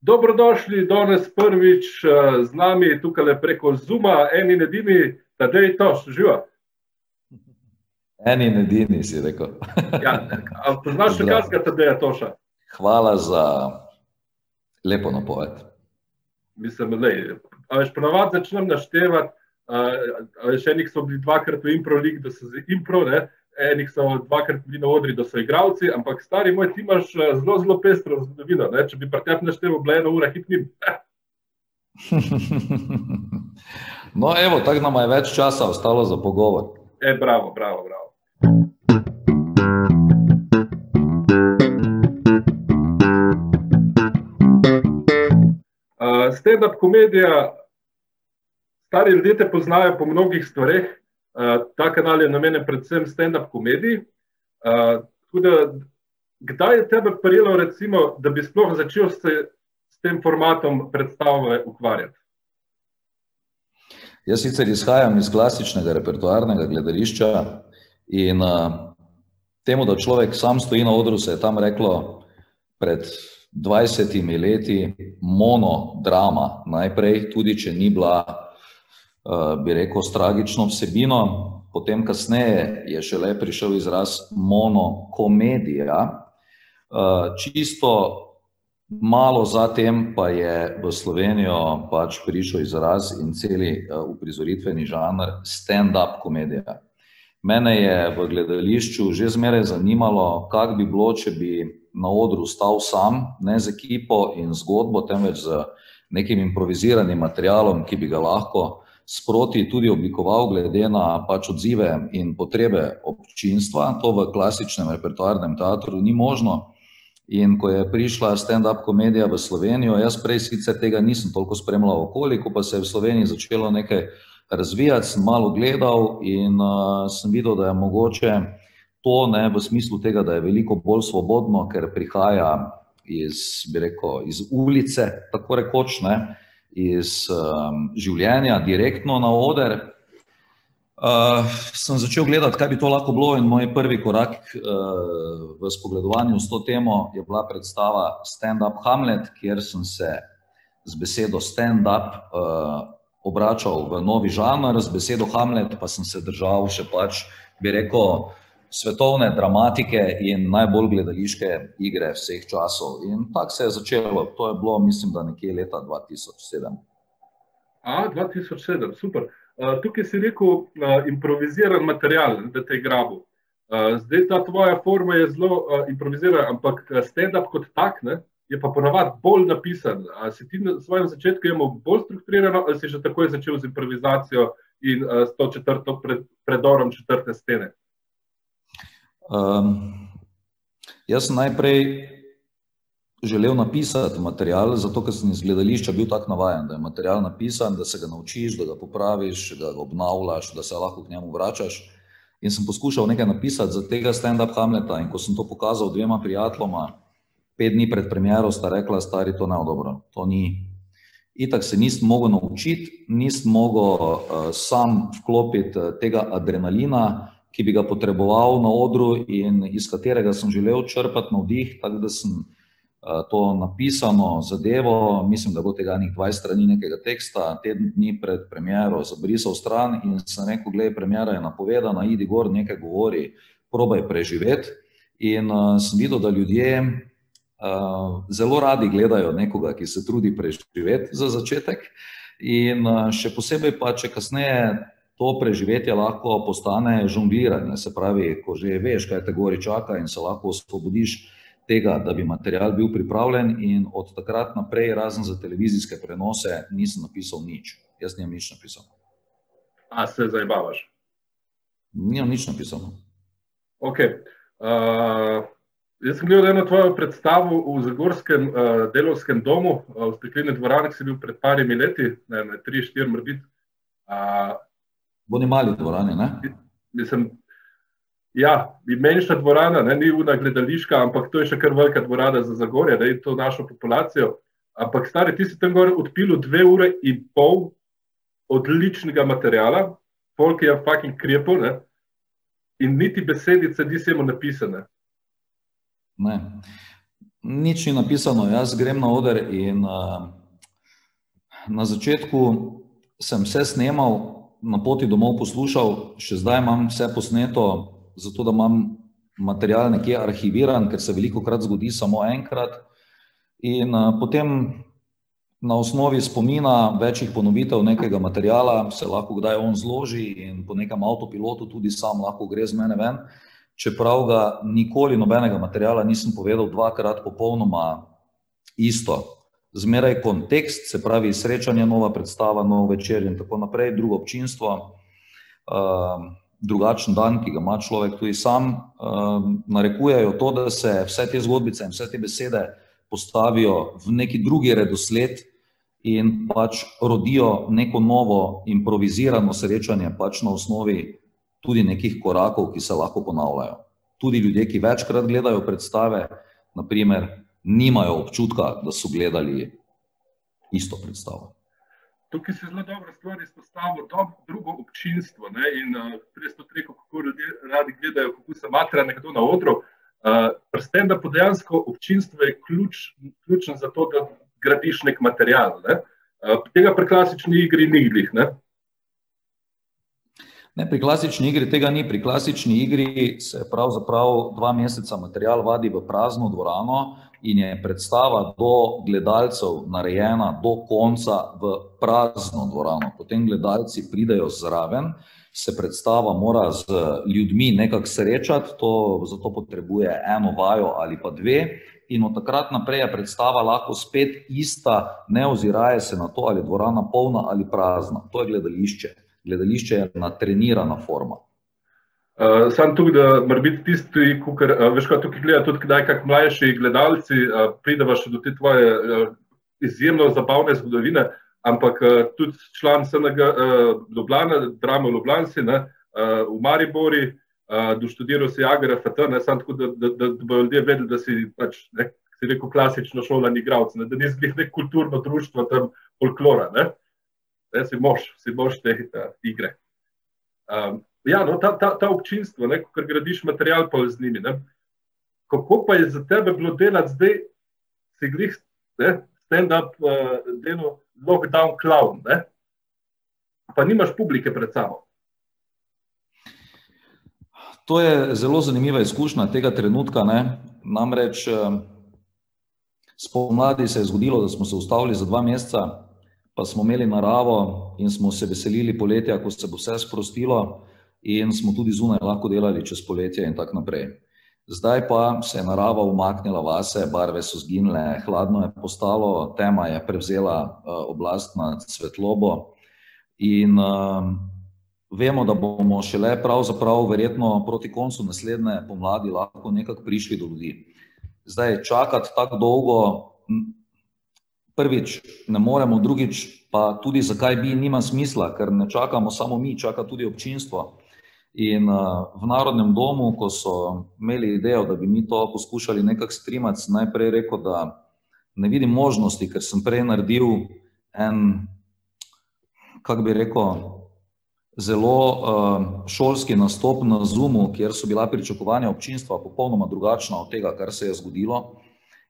Dobrodošli danes prvič uh, z nami tukaj preko Zuma, eni in edini, da je to živa. Eni in edini si rekel. ja, poznaš še kaj, da je to še? Hvala za lepo napoved. Mislim, da je. Ponavadi začnem naštevati, uh, še enih so bili dvakrat v improvi, da so z impro, ne? Enih so dvakrat bili na odri, da so igravci, ampak stari moj, ti imaš eh, zelo, zelo pestro zgodovino. Ne? Če bi pri tebi naštel, bila je ena ura hitnim. no, evo, tako nam je več časa ostalo za pogovor. E, bravo, bravo, bravo. Uh, Stand-up komedija, stari ljudje te poznajo po mnogih stvareh, uh, ta kanal je namenjen predvsem stand-up komediji. Uh, da, kdaj je tebe prijelo, recimo, da bi sploh začel se s tem formatom predstave ukvarjati? Jaz sicer izhajam iz klasičnega repertoarnega gledališča in uh, temu, da človek sam stoji na odru, se je tam reklo pred 20 leti monodrama. Najprej, tudi če ni bila, bi rekel, s tragično vsebino, potem kasneje je šele prišel izraz monokomedija. Uh, čisto Malo zatem pa je v Slovenijo pač prišel izraz in celi uprizoritveni žanr stand-up komedija. Mene je v gledališču že zmeraj zanimalo, kako bi bilo, če bi na odru stal sam, ne z ekipo in zgodbo, temveč z nekim improviziranim materialom, ki bi ga lahko sproti tudi oblikoval, glede na pač odzive in potrebe občinstva. To v klasičnem repertoarnem teatru ni možno. In ko je prišla stand-up komedija v Slovenijo, jaz prej sicer tega nisem toliko spremljal okoli, ko pa se je v Sloveniji začelo nekaj razvijati, sem malo gledal in uh, sem videl, da je mogoče to ne v smislu tega, da je veliko bolj svobodno, ker prihaja iz, bi rekel, iz ulice, tako rekoč, ne, iz um, življenja, direktno na oder. Uh, sem začel gledati, kaj bi to lahko bilo, in moj prvi korak uh, v spogledovanju s to temo je bila predstava Stand-up Hamlet, kjer sem se z besedo stand-up uh, obračal v novi žanr, z besedo Hamlet pa sem se držal še pač, bi rekel, svetovne dramatike in najbolj gledališke igre vseh časov. In tako se je začelo, to je bilo, mislim, da nekje leta 2007. A, 2007, super. Tukaj si rekel, improviziran material, da te grabu. Zdaj ta tvoja forma je zelo improvizirana, ampak stand-up kot tak ne, je pa ponavadi bolj napisan. A si ti na svojem začetku imel bolj strukturirano, ali si že takoj začel z improvizacijo in s to četrto pred, predorom četrte stene? Um, jaz sem najprej želel napisati material, zato ker sem iz gledališča bil tako navaden, da je material napisan, da se ga naučiš, da ga popraviš, da ga obnavljaš, da se lahko k njemu vračaš. In sem poskušal nekaj napisati za tega stand-up Hamleta. In ko sem to pokazal dvema prijateljoma, pet dni pred premjero, sta rekla, stari, to ne je dobro, to ni. Itak se nisem mogel naučiti, nisem mogel uh, sam vklopiti tega adrenalina, ki bi ga potreboval na odru in iz katerega sem želel črpati navdih, tako da sem to napisano zadevo, mislim, da bo tega nekaj 20 strani nekega teksta, teden dni pred premjero zabrisal stran in sem rekel, gledaj, premjera je napovedana, idi gor, nekaj govori, probaj preživeti. In uh, sem videl, da ljudje uh, zelo radi gledajo nekoga, ki se trudi preživeti za začetek. In uh, še posebej pa, če kasneje to preživetje lahko postane žongliranje, se pravi, ko že veš, kaj te gori čaka in se lahko osvobodiš tega, da bi material bil pripravljen, in od takrat naprej, razen za televizijske prenose, nisem napisal nič. Jaz nisem nič napisal. A se zabavaš? Nimam nič napisal. Ok. Uh, jaz sem gledal eno tvojo predstavo v Zagorskem uh, delovskem domu, uh, v stekleni dvorani, ki si bil pred parimi leti, ne, ne, tri, štiri, morbit. Uh, Boni mali dvorani, ne? Mislim, Ja, menjša dvorana, ne, ni ura gledališka, ampak to je še kar velika dvorana za Zagorje, da je to našo populacijo. Ampak, stari, ti si tam gor odpil dve ure in pol odličnega materijala, folk je fucking krepo, ne, in niti besedice nisi imel napisane. Ne. Nič ni napisano, jaz grem na oder in uh, na začetku sem vse snemal, na poti domov poslušal, še zdaj imam vse posneto, zato da imam material nekje arhiviran, ker se veliko krat zgodi samo enkrat. In uh, potem na osnovi spomina večjih ponovitev nekega materijala se lahko kdaj on zloži in po nekem avtopilotu tudi sam lahko gre z mene ven. Čeprav ga nikoli nobenega materijala nisem povedal dvakrat popolnoma isto. Zmeraj kontekst, se pravi srečanje, nova predstava, nov večer in tako naprej, drugo občinstvo, uh, drugačen dan, ki ga ima človek tudi sam, uh, narekujejo to, da se vse te zgodbice in vse te besede postavijo v neki drugi redosled in pač rodijo neko novo improvizirano srečanje pač na osnovi tudi nekih korakov, ki se lahko ponavljajo. Tudi ljudje, ki večkrat gledajo predstave, naprimer, nimajo občutka, da so gledali isto predstavo. Tukaj se zelo dobro stvari izpostavlja, drugo občinstvo. Ne? In res to treko, kako ljudje radi gledajo, kako se matra nekdo na odru. Uh, Prsten, da dejansko občinstvo je ključ, ključno za to, da gradiš nek material. Ne? Uh, tega pri klasični igri ni glih. Ne, pri klasični igri tega ni. Pri klasični igri se pravzaprav dva meseca material vadi v prazno dvorano in je predstava do gledalcev narejena do konca v prazno dvorano. Potem gledalci pridejo zraven, se predstava mora z ljudmi nekako srečati, to, zato potrebuje eno vajo ali pa dve. In od takrat naprej je predstava lahko spet ista, ne oziraje se na to, ali je dvorana polna ali prazna. To je gledališče gledališče je natrenirana forma. Uh, sam tukaj, da mora biti tisti, ki uh, veš, kaj tukaj gleda, tudi kdaj, kak mlajši gledalci, uh, prideva še do te tvoje uh, izjemno zabavne zgodovine, ampak uh, tudi član SNG uh, Ljubljana, drama v Ljubljanci, ne, uh, v Maribori, uh, doštudiral si Agra FT, ne, sam tako, da, da, da, da bojo ljudje vedeli, da si pač, ne, si rekel, klasično šolani igravc, ne, da nisi bil nek kulturno društvo tam folklora, ne da si mož, si mož te uh, igre. Um, ja, no, ta, ta, ta občinstvo, ko gradiš material pa z njimi. Ne? Kako pa je za tebe bilo delati zdaj, si grih stand-up uh, delo, lockdown clown, ne? pa nimaš publike pred sabo. To je zelo zanimiva izkušnja tega trenutka. Ne? Namreč spomladi se je zgodilo, da smo se ustavili za dva meseca, pa smo imeli naravo in smo se veselili poletja, ko se bo vse sprostilo, in smo tudi zunaj lahko delali čez poletje in tako naprej. Zdaj pa se je narava umaknila vase, barve so zginile, hladno je postalo, tema je prevzela uh, oblast nad svetlobo. In uh, vemo, da bomo šele pravzaprav, verjetno proti koncu naslednje pomladi, lahko nekako prišli do ljudi. Zdaj čakati tako dolgo, prvič ne moremo, drugič pa tudi zakaj bi nima smisla, ker ne čakamo samo mi, čaka tudi občinstvo. In uh, v Narodnem domu, ko so imeli idejo, da bi mi to poskušali nekako streamati, najprej rekel, da ne vidim možnosti, ker sem prej naredil en, kako bi rekel, zelo uh, šolski nastop na Zoomu, kjer so bila pričakovanja občinstva popolnoma drugačna od tega, kar se je zgodilo.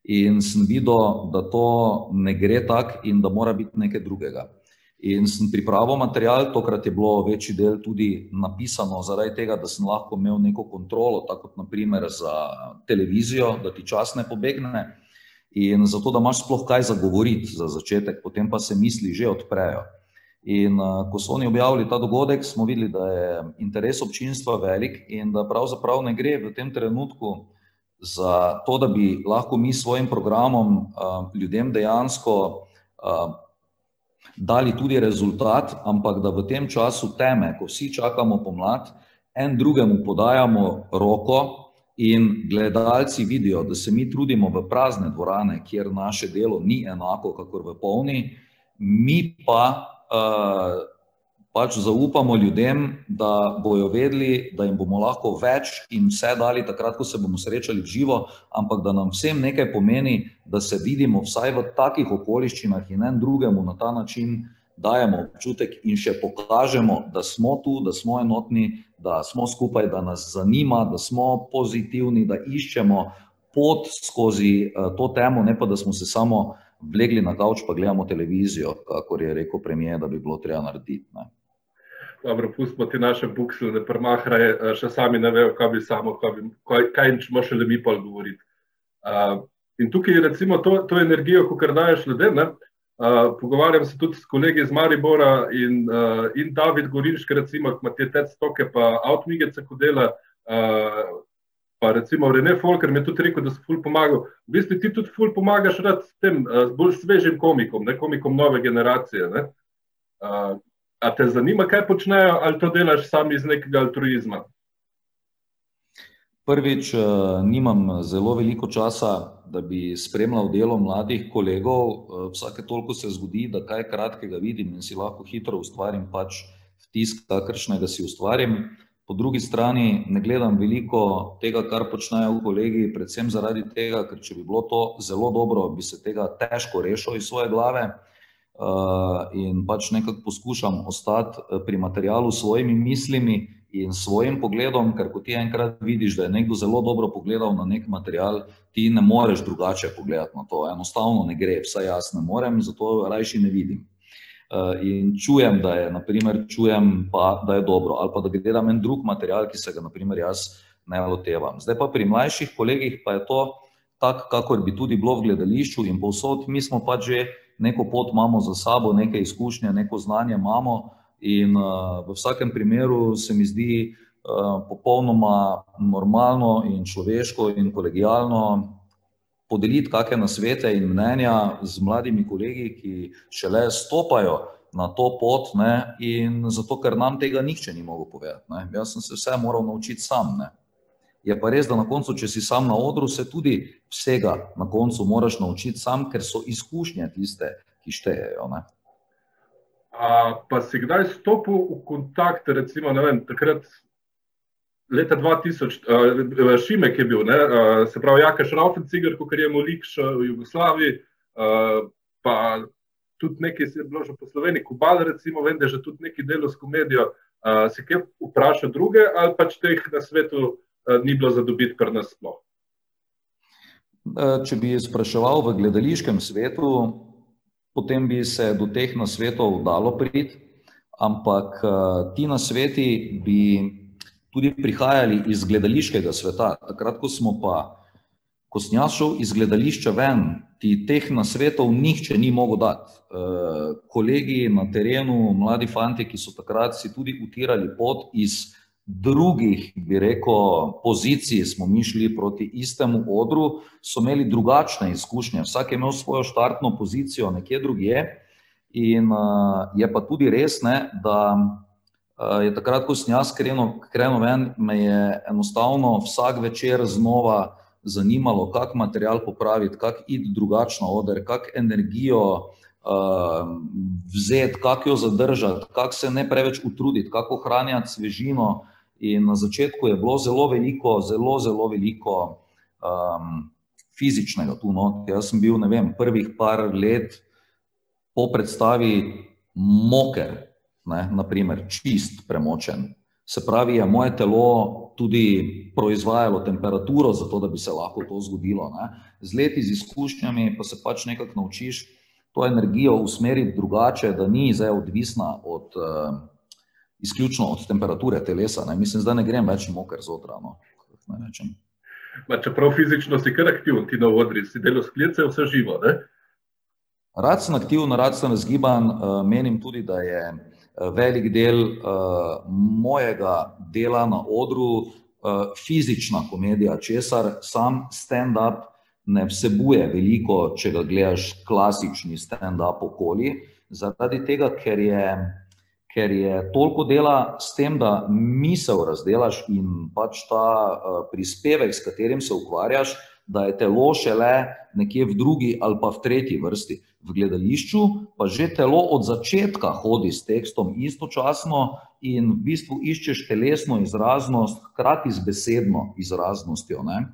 In sem videl, da to ne gre tako in da mora biti nekaj drugega. In sem pripravil material, tokrat je bilo večji del tudi napisano, zaradi tega, da sem lahko imel neko kontrolo, tako kot naprimer za televizijo, da ti čas ne pobegne. In zato, da imaš sploh kaj zagovoriti za začetek, potem pa se misli že odprejo. In ko so oni objavili ta dogodek, smo videli, da je interes občinstva velik in da pravzaprav ne gre v tem trenutku za to, da bi lahko mi s svojim programom uh, ljudem dejansko uh, dali tudi rezultat, ampak da v tem času teme, ko vsi čakamo pomlad, en drugemu podajamo roko in gledalci vidijo, da se mi trudimo v prazne dvorane, kjer naše delo ni enako, kakor v polni, mi pa uh, pač zaupamo ljudem, da bojo vedeli, da jim bomo lahko več in vse dali takrat, ko se bomo srečali v živo, ampak da nam vsem nekaj pomeni, da se vidimo vsaj v takih okoliščinah in en drugemu na ta način dajemo občutek in še pokažemo, da smo tu, da smo enotni, da smo skupaj, da nas zanima, da smo pozitivni, da iščemo pot skozi to temo, ne pa da smo se samo vlegli na kavč, pa gledamo televizijo, kakor je rekel premijer, da bi bilo treba narediti. Ne. Dobro, pustimo ti naše buksle, ne premahraje, še sami ne vejo, kaj bi samo, kaj, bi, kaj, kaj ćemo še le mi pa govoriti. Uh, in tukaj recimo to, to energijo, ko kar daješ ljudem, ne, uh, pogovarjam se tudi s kolegi iz Maribora in, uh, in David Gorinški, recimo, ki ima te tec stoke pa avtomigece, ko dela, uh, pa recimo René Folker mi je tudi rekel, da se ful pomaga. V bistvu ti tudi ful pomagaš rad s tem, uh, s bolj svežim komikom, ne, komikom nove generacije, ne. Uh, A te zanima, kaj počnejo, ali to delaš sam iz nekega altruizma? Prvič, eh, nimam zelo veliko časa, da bi spremljal delo mladih kolegov. Eh, vsake toliko se zgodi, da kaj kratkega vidim in si lahko hitro ustvarim pač vtis, kakršnega si ustvarim. Po drugi strani ne gledam veliko tega, kar počnejo kolegi, predvsem zaradi tega, ker če bi bilo to zelo dobro, bi se tega težko rešil iz svoje glave. Eh, in pač nekako poskušam ostati eh, pri materialu s svojimi mislimi in svojim pogledom, ker ko ti enkrat vidiš, da je nekdo zelo dobro pogledal na nek material, ti ne moreš drugače pogledati na to. Enostavno ne gre, vsaj jaz ne morem, zato rajši ne vidim. Eh, in čujem, da je, naprimer, čujem pa, da je dobro, ali pa da gledam en drug material, ki se ga, naprimer, jaz ne lotevam. Zdaj pa pri mlajših kolegih pa je to tako, kakor bi tudi bilo v gledališču in povsod, mi smo pač že neko pot imamo za sabo, neke izkušnje, neko znanje imamo, in uh, v vsakem primeru se mi zdi uh, popolnoma normalno in človeško in kolegijalno podeliti kakšne nasvete in mnenja z mladimi kolegi, ki šele stopajo na to pot, ne, in zato, ker nam tega nihče ni mogel povedati. Ne. Jaz sem se vse moral naučiti sam. Ne. Je pa res, da na koncu, če si sam na odru, se tudi vsega na koncu moraš naučiti sam, ker so izkušnje tiste, ki štejejo. Ne? A, pa si kdaj stopil v kontakt, recimo, vem, takrat. Leta 2000, uh, Šimek je bil, ne, uh, se pravi, Jakaš Raufenciger, ko je molik še v Jugoslaviji, uh, pa tudi nekaj se je bilo že po Sloveniji, Kubal, recimo, vem, da je že tudi nekaj delo s komedijo. Uh, si kaj vprašal druge, ali pač teh na svetu ni bilo za dobiti pri nas sploh. Eh, če bi spraševal v gledališkem svetu, potem bi se do teh nasvetov dalo priti, ampak eh, ti nasveti bi tudi prihajali iz gledališkega sveta. Takrat, ko smo pa, ko sem jaz šel iz gledališča ven, ti teh nasvetov nihče ni mogel dati. Kolegi na terenu, mladi fanti, ki so takrat si tudi utirali pot iz drugih, bi rekel, pozicij, smo mi šli proti istemu odru, so imeli drugačne izkušnje. Vsak je imel svojo štartno pozicijo nekje drugje. In uh, je pa tudi res, ne, da uh, je takrat, ko sem jaz krenil ven, me je enostavno vsak večer znova zanimalo, kak material popraviti, kak iti drugačno oder, kak energijo uh, vzeti, kak jo zadržati, kak se ne preveč utruditi, kako ohranjati svežino. In na začetku je bilo zelo veliko, zelo, zelo veliko um, fizičnega tu. No. Jaz sem bil, ne vem, prvih par let po predstavi moker, ne, naprimer, čist, premočen. Se pravi, je moje telo tudi proizvajalo temperaturo, zato da bi se lahko to zgodilo. Ne. Z leti, z izkušnjami, pa se pač nekako naučiš to energijo usmeriti drugače, da ni zdaj odvisna od. Uh, izključno od temperature telesa. Ne. Mislim, da ne grem več moker zotra. No. Čeprav fizično si kar aktiven, ti na odri, si delo sklice, vse živo. Ne? Rad sem aktiven, rad sem razgiban. Uh, menim tudi, da je uh, velik del uh, mojega dela na odru fizična komedija, česar sam stand-up ne vsebuje veliko, če ga gledaš klasični stand-up okoli. Zaradi tega, ker je ker je toliko dela s tem, da misel razdelaš in pač ta uh, prispevek, s katerim se ukvarjaš, da je telo šele nekje v drugi ali pa v tretji vrsti. V gledališču pa že telo od začetka hodi s tekstom istočasno in v bistvu iščeš telesno izraznost, hkrati z besedno izraznostjo. Ne?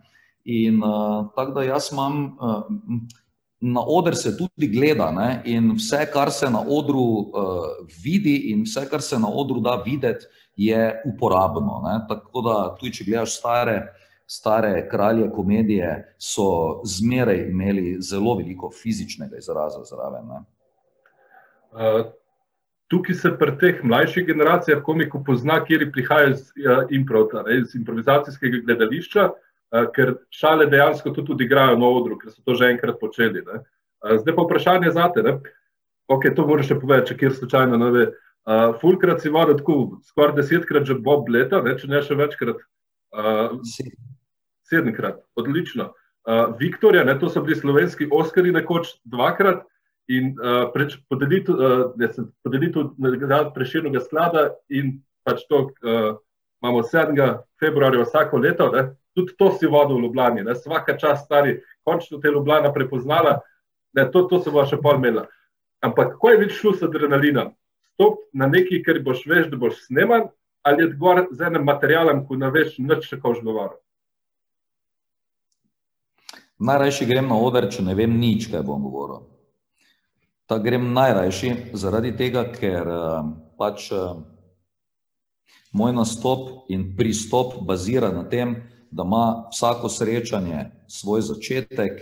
In uh, tako da jaz imam. Uh, na oder se tudi gleda ne? in vse, kar se na odru uh, vidi, in vse, kar se na odru da videti, je uporabno. Ne? Tako da, tudi če gledaš stare stare kralje komedije so zmeraj imeli zelo veliko fizičnega izraza zraven. Uh, tukaj se pri teh mlajših generacijah komiko pozna, kjer prihajajo iz, uh, improv, iz improvizacijskega gledališča, uh, ker šale dejansko tudi odigrajo na odru, ker so to že enkrat počeli. Uh, zdaj pa vprašanje za te. Ok, to moraš še povedati, če kjer slučajno ne ve. Uh, fulkrat si vodil tako, skoraj desetkrat že Bob leta, ne, če ne še večkrat. Uh, sedemkrat, odlično. Uh, Viktorja, ne, to so bili slovenski Oskari nekoč dvakrat in uh, preč, podelitev uh, podelitev nagrad preširnega sklada in pač to uh, imamo 7. februarja vsako leto, ne, tudi to si vodil v Ljubljani, ne, vsaka čas stari, končno te Ljubljana prepoznala, ne, to, to se bo še pol imela. Ampak ko je šlo s adrenalinom, stop na nekaj, ker boš veš, da boš sneman, ali je gor z enim materialom, ko ne veš, nič tako žlovar. Najrajši grem na oder, če ne vem nič, kaj bom govoril. Ta grem najrajši zaradi tega, ker uh, pač uh, moj nastop in pristop bazira na tem, da ima vsako srečanje svoj začetek,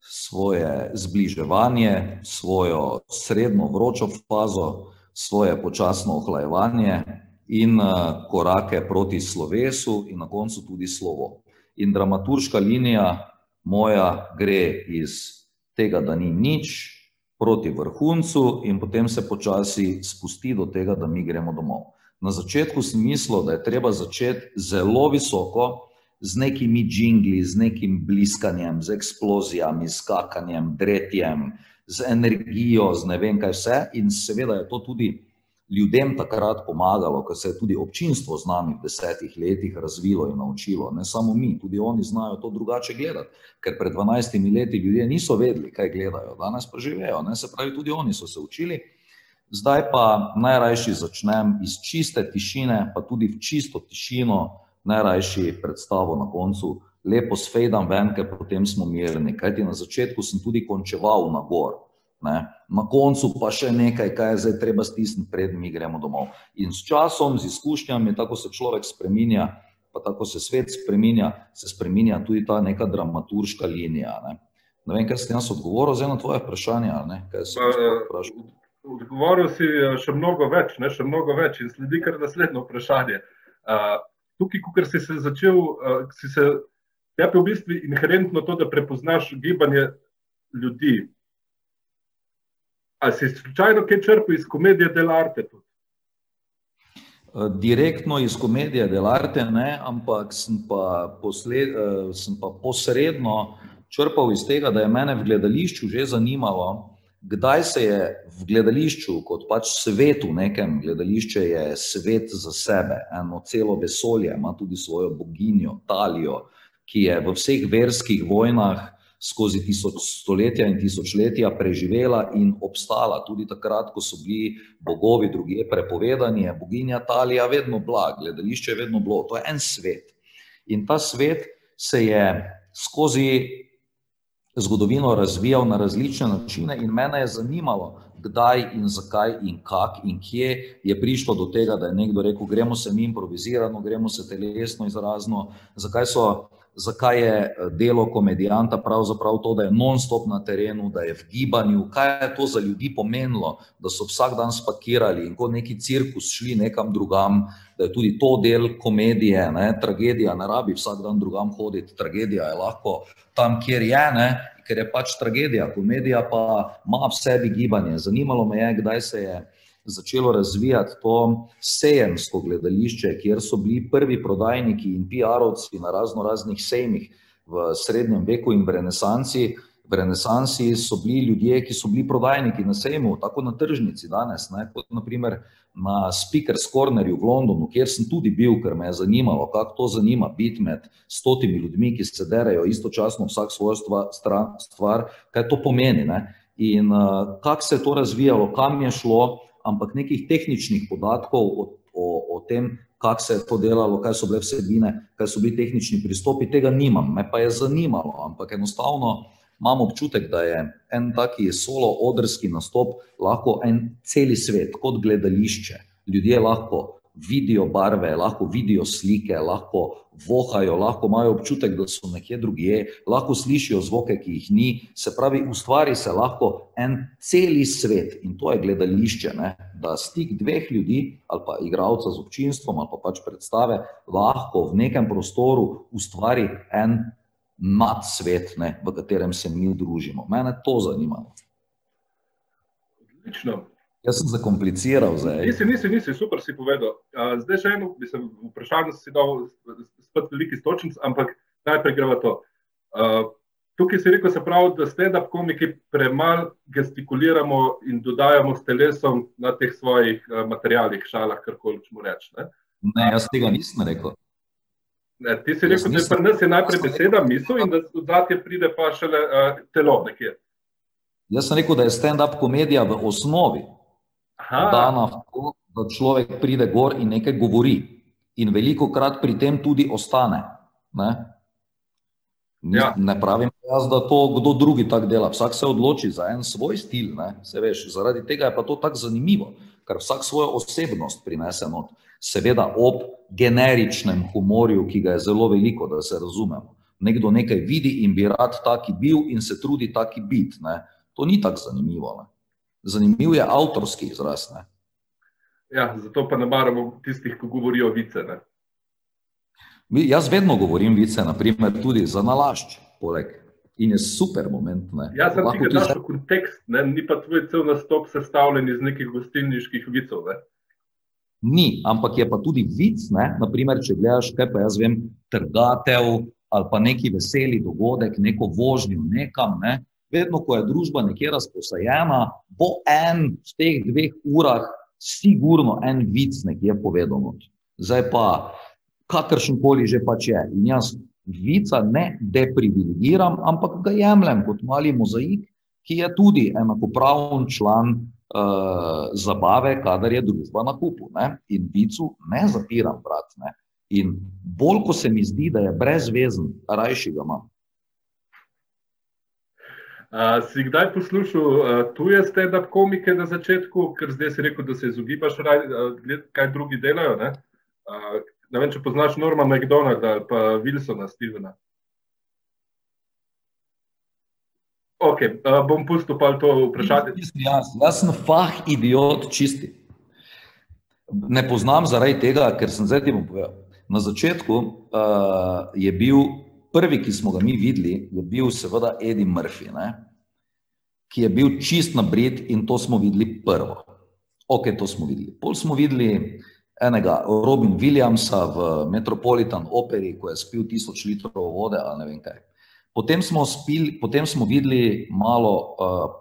svoje zbliževanje, svojo srednjo vročo fazo, svoje počasno ohlajevanje in uh, korake proti slovesu in na koncu tudi slovo. In dramaturška linija moja gre iz tega, da ni nič, proti vrhuncu, in potem se počasi spusti do tega, da mi gremo domov. Na začetku sem mislil, da je treba začeti zelo visoko, z nekimi džingli, z nekim bliskanjem, z eksplozijami, skakanjem, dretjem, z energijo, z ne vem kaj vse, in seveda je to tudi ljudem takrat pomagalo, ker se je tudi občinstvo z nami v desetih letih razvilo in naučilo. Ne samo mi, tudi oni znajo to drugače gledati, ker pred 12 leti ljudje niso vedeli, kaj gledajo, danes pa živejo. Ne? Se pravi, tudi oni so se učili. Zdaj pa najrajši začnem iz čiste tišine, pa tudi v čisto tišino, najrajši predstavo na koncu, lepo sfejdam ven, ker potem smo mirni. Kajti na začetku sem tudi končeval na gor. Ne. Na koncu pa še nekaj, kaj je zdaj treba stisniti, preden mi gremo domov. In s časom, z izkušnjami, tako se človek spremenja, pa tako se svet spremenja, se spremenja tudi ta neka dramaturška linija. Ne. ne vem, kaj ste jaz odgovoril za eno tvoje vprašanje. Odgovoril si eh, še mnogo več, ne, še mnogo več in sledi kar naslednje vprašanje. Uh, tukaj, ko si se začel, uh, si se, je v bistvu inherentno to, da prepoznaš gibanje ljudi, Ali si slučajno kaj črpal iz komedije Delarte? Eh, direktno iz komedije Delarte, ne, ampak sem pa, posled, eh, sem pa posredno črpal iz tega, da je mene v gledališču že zanimalo, kdaj se je v gledališču, kot pač svetu, nekem gledališče je svet za sebe, eno celo vesolje, ima tudi svojo boginjo, Talijo, ki je v vseh verskih vojnah skozi tisoč stoletja in tisočletja preživela in obstala, tudi takrat, ko so bili bogovi druge prepovedani, je boginja Talija vedno bila, gledališče je vedno bilo. To je en svet. In ta svet se je skozi zgodovino razvijal na različne načine, in mene je zanimalo, kdaj in zakaj in kak in kje je prišlo do tega, da je nekdo rekel: Gremo se mi improvizirano, gremo se telesno izrazno, zakaj so zakaj je eh, delo komedijanta pravzaprav to, da je non-stop na terenu, da je v gibanju, kaj je to za ljudi pomenilo, da so vsak dan spakirali in kot neki cirkus šli nekam drugam, da je tudi to del komedije, ne? tragedija ne rabi vsak dan drugam hoditi, tragedija je lahko tam, kjer je, ne? ker je pač tragedija, komedija pa ima v sebi gibanje. Zanimalo me je, kdaj se je začelo razvijati to sejemsko gledališče, kjer so bili prvi prodajniki in PR-ovci na razno raznih sejmih v srednjem veku in v renesansi. V renesansi so bili ljudje, ki so bili prodajniki na sejmu, tako na tržnici danes, ne, kot naprimer na Speaker's Cornerju v Londonu, kjer sem tudi bil, ker me je zanimalo, kako to zanima biti med stotimi ljudmi, ki se derajo istočasno vsak svojo stvar, kaj to pomeni ne. in uh, kako se je to razvijalo, kam je šlo, ampak nekih tehničnih podatkov o, o, o tem, kako se je to delalo, kaj so bile vsebine, kaj so bili tehnični pristopi, tega nimam. Me pa je zanimalo, ampak enostavno imam občutek, da je en taki solo-odrski nastop lahko en celi svet, kot gledališče. Ljudje lahko vidijo barve, lahko vidijo slike, lahko vohajo, lahko imajo občutek, da so nekje drugje, lahko slišijo zvoke, ki jih ni. Se pravi, ustvari se lahko en celi svet in to je gledališče, ne? da stik dveh ljudi ali pa igralca z občinstvom ali pa pač predstave lahko v nekem prostoru ustvari en nad svet, ne? v katerem se mi družimo. Mene to zanima. Odlično. Jaz sem zakompliciral zdaj. Nisi, nisi, nisi, super si povedal. Zdaj še eno, bi se vprašal, da si dal spet veliki stočnic, ampak najprej greva to. Tukaj si rekel, se pravi, da stand-up komiki premalo gestikuliramo in dodajamo s telesom na teh svojih materijalih, šalah, karkoli čemu reči. Ne? ne, jaz tega nisem rekel. Ne, ti si rekel, da pri nas je najprej beseda, misel in da zadnje pride pa šele uh, telo nekje. Jaz sem rekel, da je stand-up komedija v osnovi dana v to, da človek pride gor in nekaj govori. In veliko krat pri tem tudi ostane. Ne, Ja. ne pravim jaz, da to kdo drugi tako dela. Vsak se odloči za en svoj stil. Veš, zaradi tega je pa to tako zanimivo, ker vsak svojo osebnost prinese not. Seveda ob generičnem humorju, ki ga je zelo veliko, da se razumemo. Nekdo nekaj vidi in bi rad taki bil in se trudi taki biti. Ne. To ni tako zanimivo. Ne. Zanimiv je avtorski izraz. Ne. Ja, zato pa ne maramo tistih, ki govorijo vice. Ne? Mi- Jaz vedno govorim vice, naprimer tudi za nalašč, poleg. In je super moment. Ne. Jaz sem ti tudi daš v kontekst, ne? ni pa tvoj cel nastop sestavljen iz nekih gostilniških vicev. Ne? Ni, ampak je pa tudi vic, ne? naprimer, če gledaš, kaj pa jaz vem, trgatev ali pa neki veseli dogodek, neko vožnjo nekam. Ne? Vedno, ko je družba nekje razposajena, bo en v teh dveh urah sigurno en vic nekje povedal. Zdaj pa, kakršen koli že pač je. In jaz vica ne deprivilegiram, ampak ga jemljem kot mali mozaik, ki je tudi enakopraven član uh, zabave, kadar je družba na kupu. Ne? In vicu ne zapiram, brat. Ne? In bolj, ko se mi zdi, da je brezvezen, rajši ga imam. A, si kdaj poslušal uh, tuje stand-up komike na začetku, ker zdaj si rekel, da se izogibaš, raj, uh, gled, kaj drugi delajo? Ne? Uh, ne vem, če poznaš Norma McDonalda ali pa Wilsona Stevena. Ok, uh, bom pustil pa to vprašanje. Čisti Jaz, jaz sem fah idiot, čisti. Ne poznam zaradi tega, ker sem zdaj ti bom povedal. Na začetku uh, je bil prvi, ki smo ga mi videli, je bil seveda Eddie Murphy, ne? ki je bil čist na brit in to smo videli prvo. Ok, to smo videli. Pol smo videli enega Robin Williamsa v Metropolitan operi, ko je spil tisoč litrov vode ali ne vem kaj. Potem smo, spili, potem smo videli malo uh,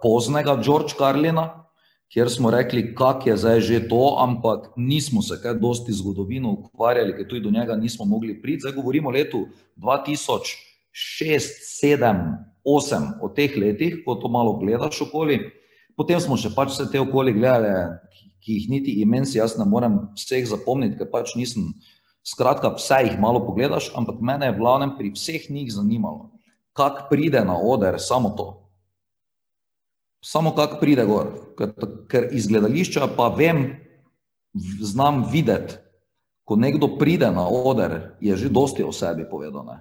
poznega George Carlina, kjer smo rekli, kak je zdaj že to, ampak nismo se kaj dosti zgodovino ukvarjali, ker tudi do njega nismo mogli priti. Zdaj govorimo o letu 2006, 2007, 2008, o teh letih, ko to malo gledaš okoli. Potem smo še pač vse te okoli gledali, ki jih niti imen si jaz ne morem vseh zapomniti, ker pač nisem. Skratka, vse jih malo pogledaš, ampak mene je v glavnem pri vseh njih zanimalo, kako pride na oder samo to. Samo kako pride gor, ker, ker iz gledališča pa vem, znam videti, ko nekdo pride na oder, je že dosti o sebi povedano.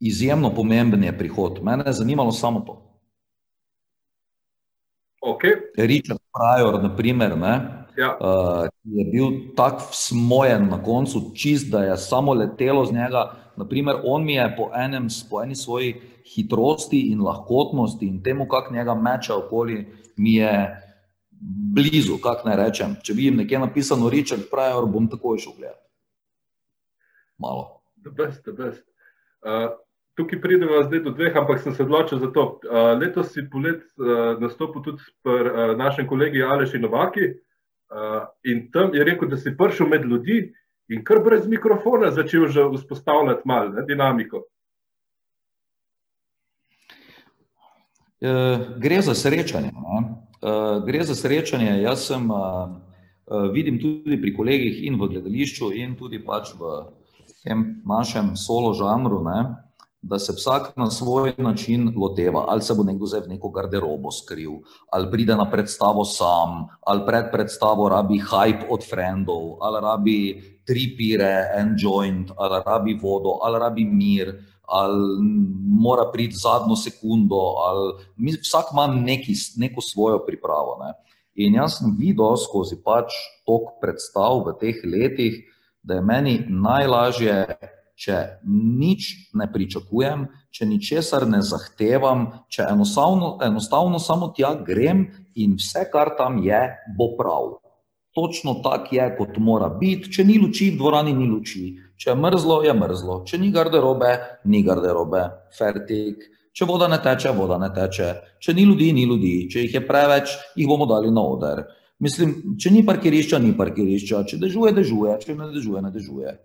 Izjemno pomemben je prihod. Mene je zanimalo samo to. Okay. Richard Pryor, na primer, ne, Ja. uh, je bil tako smojen na koncu, čist, da je samo letelo z njega. Naprimer, on mi je po, enem, po eni svoji hitrosti in lahkotnosti in temu, kako njega meče okoli, mi je blizu, kako naj rečem. Če vidim nekje napisano Richard Pryor, bom takoj šel gledati. Malo. The best, the best. Uh, tukaj pridemo zdaj do dveh, ampak sem se odločil za to. Uh, letos si polet uh, nastopil tudi pri uh, našem kolegi Aleši Novaki uh, in tam je rekel, da si prišel med ljudi in kar brez mikrofona začel že vzpostavljati malo ne, dinamiko. Gre za srečanje. Ne? Uh, gre za srečanje. Jaz sem, uh, vidim tudi pri kolegih in v gledališču, in tudi pač v tem našem solo žanru, ne? da se vsak na svoj način loteva, ali se bo nekdo zdaj v neko garderobo skril, ali pride na predstavo sam, ali pred predstavo rabi hype od frendov, ali rabi tri pire, en joint, ali rabi vodo, ali rabi mir, ali mora priti zadnjo sekundo, ali vsak ima neki, neko svojo pripravo. Ne. In jaz sem videl skozi pač tok predstav v teh letih, da je meni najlažje če nič ne pričakujem, če ničesar ne zahtevam, če enostavno, enostavno samo tja grem in vse, kar tam je, bo prav. Točno tako je, kot mora biti. Če ni luči, v dvorani ni luči. Če je mrzlo, je mrzlo. Če ni garderobe, ni garderobe. Fertik. Če voda ne teče, voda ne teče. Če ni ljudi, ni ljudi. Če jih je preveč, jih bomo dali na oder. Mislim, če ni parkirišča, ni parkirišča. Če dežuje, dežuje. Če ne dežuje, ne dežuje.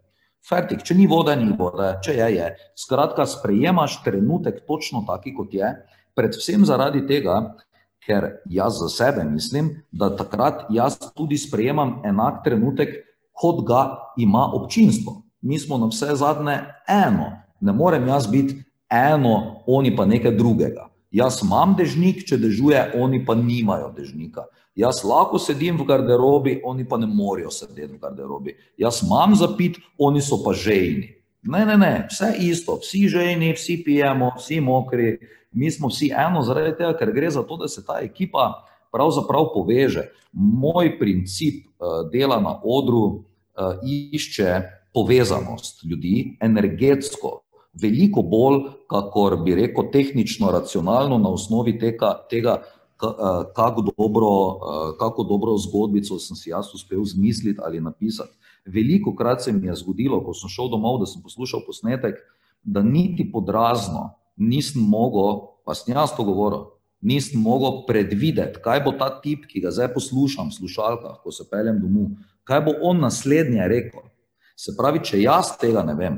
Fertik, če ni vode, ni vode, če je, je. Skratka, sprejemaš trenutek točno taki, kot je, predvsem zaradi tega, ker jaz za sebe mislim, da takrat jaz tudi sprejemam enak trenutek, kot ga ima občinstvo. Mi smo na vse zadnje eno, ne morem jaz biti eno, oni pa nekaj drugega. Jaz imam dežnik, če dežuje, oni pa nimajo dežnika. Jaz lahko sedim v garderobi, oni pa ne morejo sedeti v garderobi. Jaz imam zapit, oni so pa žejni. Ne, ne, ne, vse isto, vsi žejni, vsi pijemo, vsi mokri, mi smo vsi eno, zaradi tega, ker gre za to, da se ta ekipa pravzaprav poveže. Moj princip uh, dela na odru uh, išče povezanost ljudi, energetsko, veliko bolj, kakor bi rekel, tehnično, racionalno, na osnovi tega, tega kako dobro, kako dobro zgodbico sem si jaz uspel zmisliti ali napisati. Veliko krat se mi je zgodilo, ko sem šel domov, da sem poslušal posnetek, da niti podrazno nisem mogel, pa sem jaz to govoril, nisem mogel predvideti, kaj bo ta tip, ki ga zdaj poslušam v slušalkah, ko se peljem domov, kaj bo on naslednje rekel. Se pravi, če jaz tega ne vem,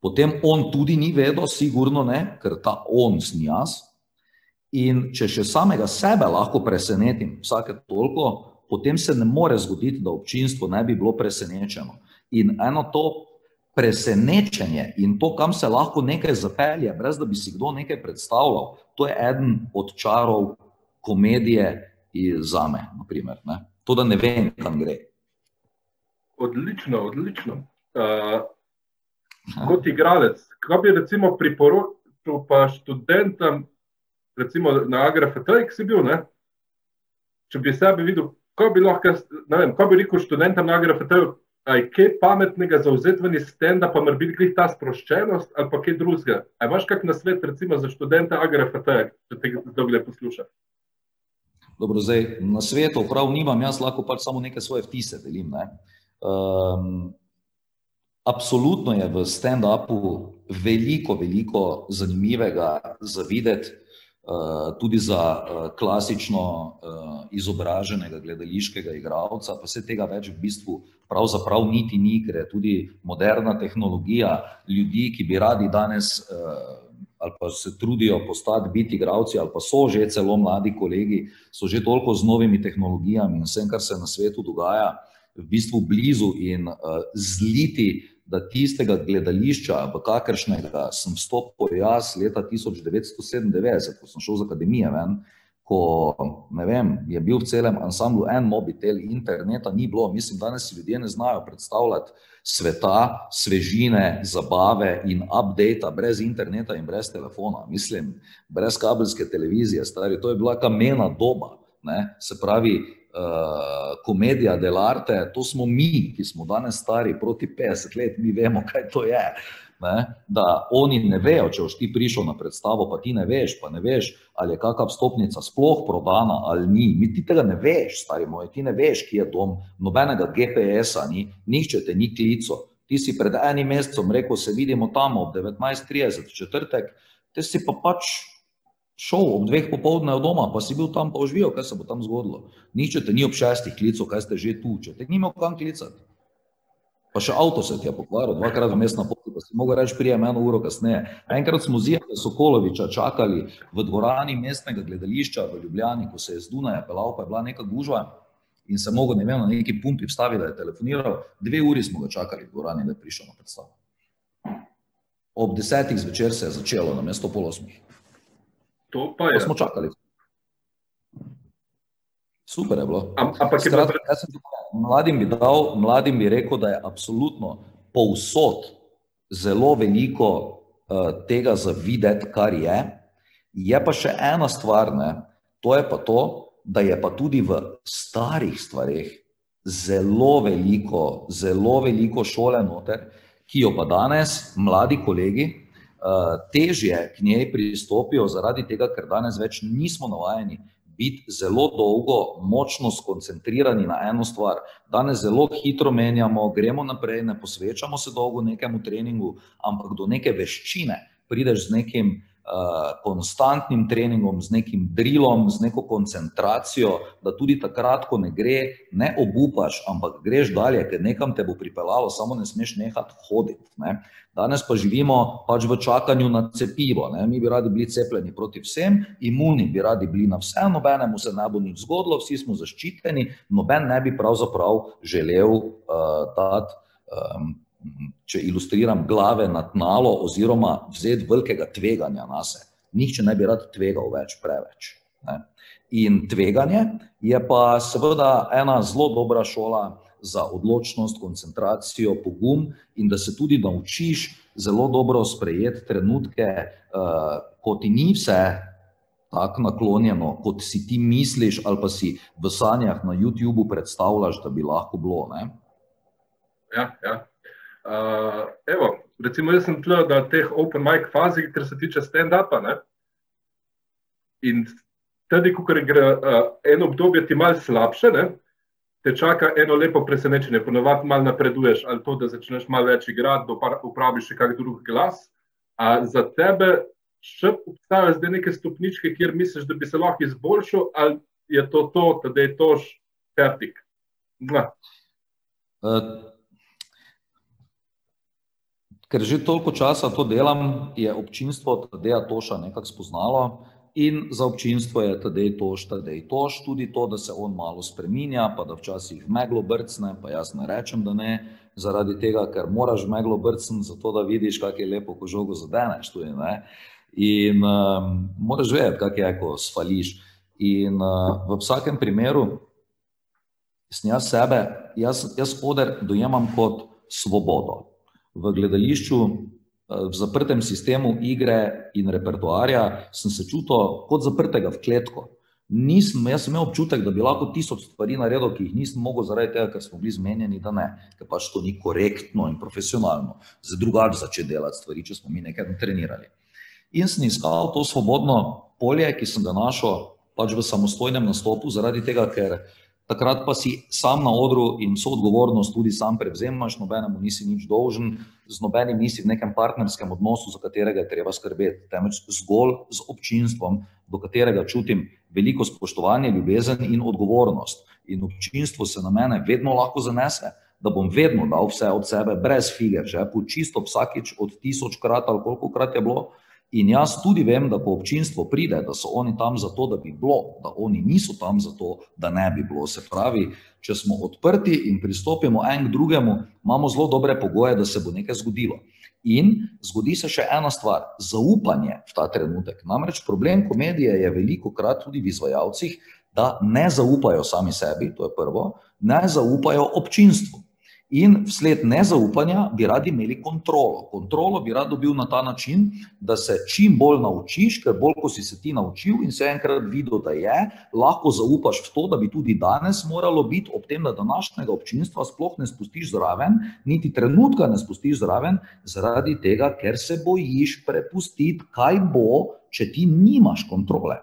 potem on tudi ni vedel, sigurno ne, ker ta on sem jaz. In če še samega sebe lahko presenetim vsake toliko, potem se ne more zgoditi, da občinstvo ne bi bilo presenečeno. In eno to presenečenje in to, kam se lahko nekaj zapelje, brez da bi si kdo nekaj predstavljal, to je eden od čarov komedije za me. Naprimer, ne? To, da ne vem, kam gre. Odlično, odlično. Uh, kot igralec, kaj bi recimo priporočil pa študentom, recimo na AGRFT, ki si bil, ne? če bi sebe videl, kaj bi lahko, ne vem, kaj bi rekel študentom na AGRFT, aj kaj pametnega zauzetveni stenda, pa mora biti ta sproščenost ali pa kaj drugega. Aj imaš kak na svet recimo za študenta AGRFT, če te dogle posluša? Dobro, zdaj, na svetu prav nimam, jaz lahko pač samo neke svoje vtise delim. Ne? Um, Absolutno je v stand-upu veliko, veliko zanimivega za videti, tudi za eh, klasično eh, izobraženega gledališkega igralca, pa se tega več v bistvu pravzaprav niti ni, ker je tudi moderna tehnologija ljudi, ki bi radi danes ali pa se trudijo postati biti igralci ali pa so že celo mladi kolegi, so že toliko z novimi tehnologijami in vsem, kar se na svetu dogaja, v bistvu blizu in zliti da tistega gledališča, v kakršnega sem vstopil jaz leta 1997, ko sem šel z akademije ven, ko vem, je bil v celem ansamblu en mobitel, interneta ni bilo, mislim, danes si ljudje ne znajo predstavljati sveta, svežine, zabave in update brez interneta in brez telefona, mislim, brez kabelske televizije, stari, to je bila kamena doba, ne? se pravi, komedija delarte, to smo mi, ki smo danes stari proti 50 let, mi vemo, kaj to je. Ne? Da oni ne vejo, če boš ti prišel na predstavo, pa ti ne veš, pa ne veš, ali je kakšna stopnica sploh prodana ali ni. Mi ti tega ne veš, stari moj, ti ne veš, kje je dom, nobenega GPS-a ni, nihče te ni klico. Ti si pred enim mesecem rekel, se vidimo tam ob 19:30 četrtek, te si pa pač šel ob dveh popoldne od doma, pa si bil tam, pa užvijo, kaj se bo tam zgodilo. Nihče te ni ob šestih klical, kaj ste že tu, če te ni imel kam klicati. Pa še avto se ti je pokvaril, dvakrat v mestna poti, pa si mogel reči, prijem eno uro kasneje. Enkrat smo Zijaka Sokoloviča čakali v dvorani mestnega gledališča v Ljubljani, ko se je z Dunaja pelal, pa je bila neka gužva in se mogel, ne vem, na neki pumpi vstaviti, da je telefoniral. Dve uri smo ga čakali v dvorani, da je prišel na predstavo. Ob desetih zvečer se je začelo, na mesto pol osmih. To pa je. Pa smo čakali. Super je bilo. Ampak Skrat, mladim, bi dal, mladim bi rekel, da je absolutno povsod zelo veliko uh, tega za videti, kar je. Je pa še ena stvar, ne? to je pa to, da je pa tudi v starih stvarih zelo veliko, zelo veliko šole noter, ki jo pa danes mladi kolegi težje k njej pristopijo, zaradi tega, ker danes več nismo navajeni biti zelo dolgo, močno skoncentrirani na eno stvar. Danes zelo hitro menjamo, gremo naprej, ne posvečamo se dolgo nekemu treningu, ampak do neke veščine prideš z nekim konstantnim treningom, z nekim drilom, z neko koncentracijo, da tudi takrat, ko ne gre, ne obupaš, ampak greš dalje, ker nekam te bo pripeljalo, samo ne smeš nehati hoditi. Ne. Danes pa živimo pač v čakanju na cepivo. Ne. Mi bi radi bili cepljeni proti vsem, imuni bi radi bili na vse, nobenemu se ne bo nič zgodilo, vsi smo zaščiteni, noben ne bi pravzaprav želel uh, dati. Um, če ilustriram, glave na tnalo, oziroma vzeti velikega tveganja na sebe. Nihče ne bi rad tvegal več, preveč. Ne. In tveganje je pa seveda ena zelo dobra šola za odločnost, koncentracijo, pogum in da se tudi naučiš zelo dobro sprejeti trenutke, uh, ko ti ni vse tako naklonjeno, kot si ti misliš, ali pa si v sanjah na YouTubu predstavljaš, da bi lahko bilo. Ne. Ja, ja. Uh, evo, recimo, jaz sem tukaj na teh open mic fazih, kar se tiče stand-upa. In tudi, ko gre uh, eno obdobje ti malce slabše, ne? te čaka eno lepo presenečenje. Ponovadi malo napreduješ, ali to, da začneš malo več igrati, da uporabiš še kakšen drug glas. A za tebe še obstajajo zdaj neke stopničke, kjer misliš, da bi se lahko izboljšal, ali je to to, da je to že fertik. Ker že toliko časa to delam, je občinstvo Tadeja Toša nekako spoznalo in za občinstvo je Tadej Toš, Tadej Toš tudi to, da se on malo spreminja, pa da včasih meglo brcne, pa jaz ne rečem, da ne, zaradi tega, ker moraš meglo brcniti, zato da vidiš, kak je lepo, ko žogo zadeneš tudi, ne. In um, moraš vedeti, kak je, ko svališ. In uh, v vsakem primeru, sem jaz sebe, jaz, jaz oder dojemam kot svobodo v gledališču, eh, v zaprtem sistemu igre in repertoarja, sem se čutil kot zaprtega v kletko. Nisem, jaz sem imel občutek, da bi lahko tisoč stvari naredil, ki jih nisem mogel, zaradi tega, ker smo bili zmenjeni, da ne, ker pač to ni korektno in profesionalno. Za drugače začeti delati stvari, če smo mi nekaj trenirali. In sem iskal to svobodno polje, ki sem ga našel pač v samostojnem nastopu, zaradi tega, ker takrat pa si sam na odru in so odgovornost tudi sam prevzemaš, nobenemu nisi nič dolžen, z nobenim nisi v nekem partnerskem odnosu, za katerega je treba skrbeti, temveč zgolj z občinstvom, do katerega čutim veliko spoštovanje, ljubezen in odgovornost. In občinstvo se na mene vedno lahko zanese, da bom vedno dal vse od sebe, brez fige, že po čisto vsakič od tisočkrat ali koliko krat je bilo. In jaz tudi vem, da ko občinstvo pride, da so oni tam zato, da bi bilo, da oni niso tam zato, da ne bi bilo. Se pravi, če smo odprti in pristopimo en k drugemu, imamo zelo dobre pogoje, da se bo nekaj zgodilo. In zgodi se še ena stvar, zaupanje v ta trenutek. Namreč problem komedije je veliko krat tudi v izvajalcih, da ne zaupajo sami sebi, to je prvo, ne zaupajo občinstvu. In vsled nezaupanja bi radi imeli kontrolo. Kontrolo bi rad dobil na ta način, da se čim bolj naučiš, ker bolj, ko si se ti naučil in se enkrat videl, da je, lahko zaupaš v to, da bi tudi danes moralo biti, ob tem, da današnjega občinstva sploh ne spustiš zraven, niti trenutka ne spustiš zraven, zaradi tega, ker se bojiš prepustiti, kaj bo, če ti nimaš kontrole.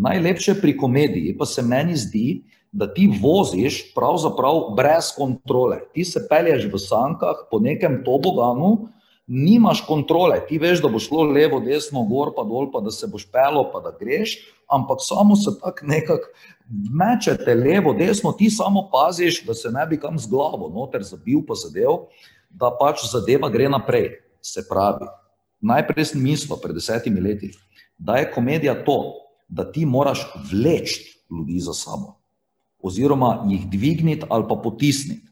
Najlepše pri komediji pa se meni zdi, da ti voziš pravzaprav brez kontrole. Ti se pelješ v sankah po nekem toboganu, nimaš kontrole. Ti veš, da bo šlo levo, desno, gor, pa dol, pa da se boš pelo, pa da greš, ampak samo se tako nekako mečete levo, desno, ti samo paziš, da se ne bi kam z glavo noter zabil, pa zadev, da pač zadeva gre naprej. Se pravi, najprej sem mislil pred desetimi leti, da je komedija to, da ti moraš vleči ljudi za sabo oziroma jih dvigniti ali pa potisniti.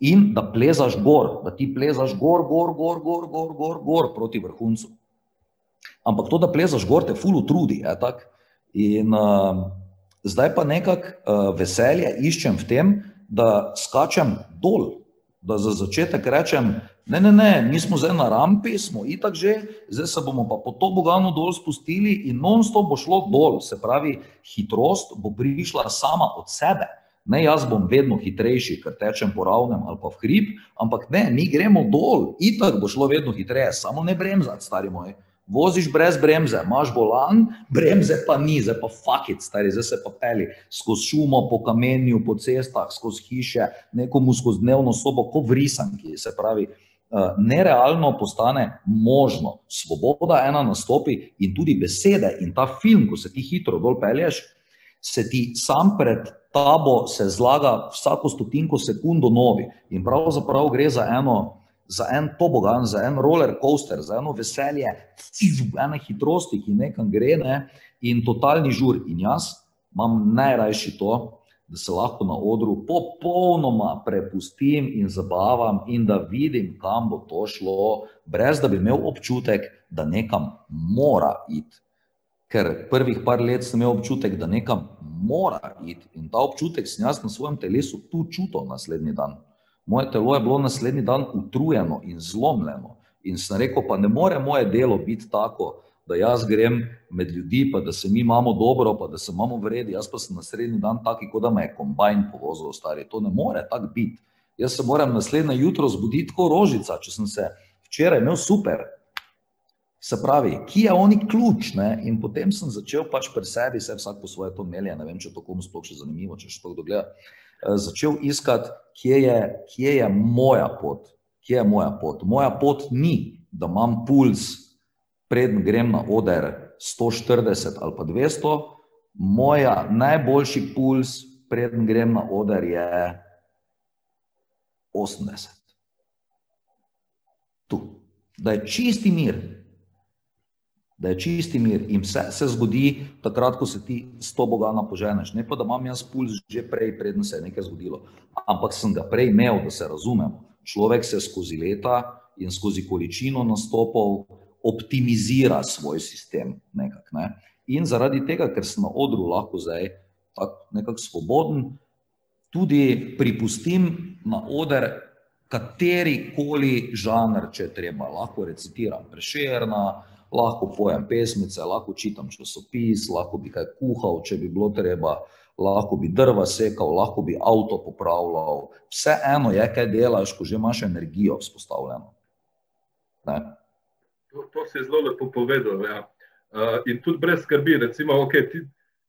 in da plezaš gor, da ti plezaš gor, gor, gor, gor, gor, gor, gor proti vrhuncu. Ampak to, da plezaš gor, te fulu trudi. In uh, zdaj pa nekako uh, veselje iščem v tem, da skačem dol, da za začetek rečem, ne, ne, ne, mi smo zdaj na rampi, smo itak že, zdaj se bomo pa po to bogano dol spustili in non-stop bo šlo dol, se pravi, hitrost bo prišla sama od sebe. Ne, jaz bom vedno hitrejši, ker tečem po ravnem ali pa v hrib, ampak ne, mi gremo dol, itak bo šlo vedno hitreje, samo ne bremzati, stari moj voziš brez bremze, imaš bolan, bremze pa ni, zdaj pa fakit, stari, zdaj se pa peli skozi šumo, po kamenju, po cestah, skozi hiše, nekomu skozi dnevno sobo, kot v risanki. Se pravi, eh, nerealno postane možno. Svoboda ena nastopi in tudi besede in ta film, ko se ti hitro dol pelješ, se ti sam pred tabo se zlaga vsako stotinko sekundo novi. In pravzaprav gre za eno za en tobogan, za en roller coaster, za eno veselje, ena hitrost, ki nekam gre, ne, in totalni žur. In jaz imam najrajši to, da se lahko na odru popolnoma prepustim in zabavam, in da vidim, kam bo to šlo, brez da bi imel občutek, da nekam mora iti. Ker prvih par let sem imel občutek, da nekam mora iti, in ta občutek sem jaz na svojem telesu tu čutil naslednji dan. Moje telo je bilo naslednji dan utrujeno in zlomljeno. In sem rekel, pa ne more moje delo biti tako, da jaz grem med ljudi, pa da se mi imamo dobro, pa da se imamo vredi, jaz pa sem naslednji dan taki, kot da me je kombajn povozil, stari. To ne more tako biti. Jaz se moram naslednje jutro zbuditi kot rožica, če sem se včeraj imel super. Se pravi, ki je oni ključ, ne? in potem sem začel pač pri sebi, se vsak po svoje to melje, ne vem, če to komu sploh še zanimivo, če še to kdo gleda. Eh, začel iskati, kje je, kje je moja pot. Kje je moja pot? Moja pot ni, da imam puls, preden grem na oder 140 ali pa 200, moja najboljši puls, preden grem na oder, je 80. Tu, da je čisti mir, da je čisti mir in vse se zgodi takrat, ko se ti s to bogana poženeš. Ne pa, da imam jaz puls že prej, predno se je nekaj zgodilo, ampak sem ga prej imel, da se razumemo. Človek se skozi leta in skozi količino nastopov optimizira svoj sistem. Nekak, ne? In zaradi tega, ker sem na odru lahko zdaj nekako svoboden, tudi pripustim na oder kateri koli žanr, če treba. Lahko recitiram prešerna, lahko pojem pesmice, lahko čitam časopis, lahko bi kaj kuhal, če bi bilo treba, lahko bi drva sekal, lahko bi avto popravljal. Vseeno je, kaj delaš, ko že imaš energijo vzpostavljeno. To, to si zelo lepo povedal. Ja. Uh, in tudi brez skrbi, recimo, okay, ti,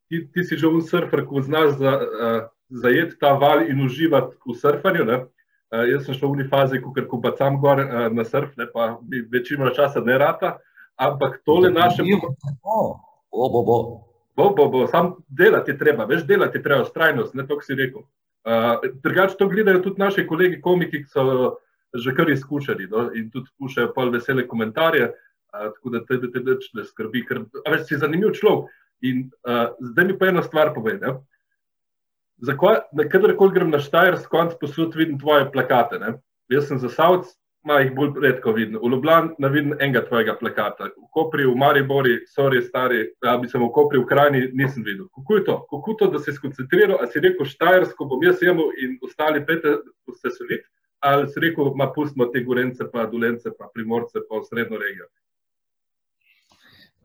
ti, ti si že v surferju, ko znaš za, uh, zajeti ta val in uživati v surfanju. Uh, jaz sem šel v unifazi, ko ker pa sam gor uh, na surf, ne, pa večino časa ne rata. Ampak tole naše. Bo, bo, bo. Bo, bo, bo. Sam delati treba, več delati treba, ustrajnost, ne to, kar si rekel. Uh, drugače to gledajo tudi naši kolegi, komiki, ki so že kar izkušali no? in tudi pušajo pol vesele komentarje, uh, tako da te, te ne skrbi, ker več si zanimiv človek. In uh, zdaj mi pa ena stvar pove. Ne? Kadarkoli grem na Štajersko, konc posud vidim tvoje plakate. Ne? Jaz sem za Savc, Ma jih bolj redko vidim. V Ljubljani ne vidim enega tvojega plakata. V Kopri, v Maribori, sorry, stari, da bi se v Kopri, v Krajni nisem videl. Kako je to? Kako to, da si skoncentriral, ali si rekel Štajersko, bom jaz imel in ostali pete, ste se videli, ali si rekel, ma pustimo te Gorence, pa Dolence, pa Primorce, pa v srednjo regijo.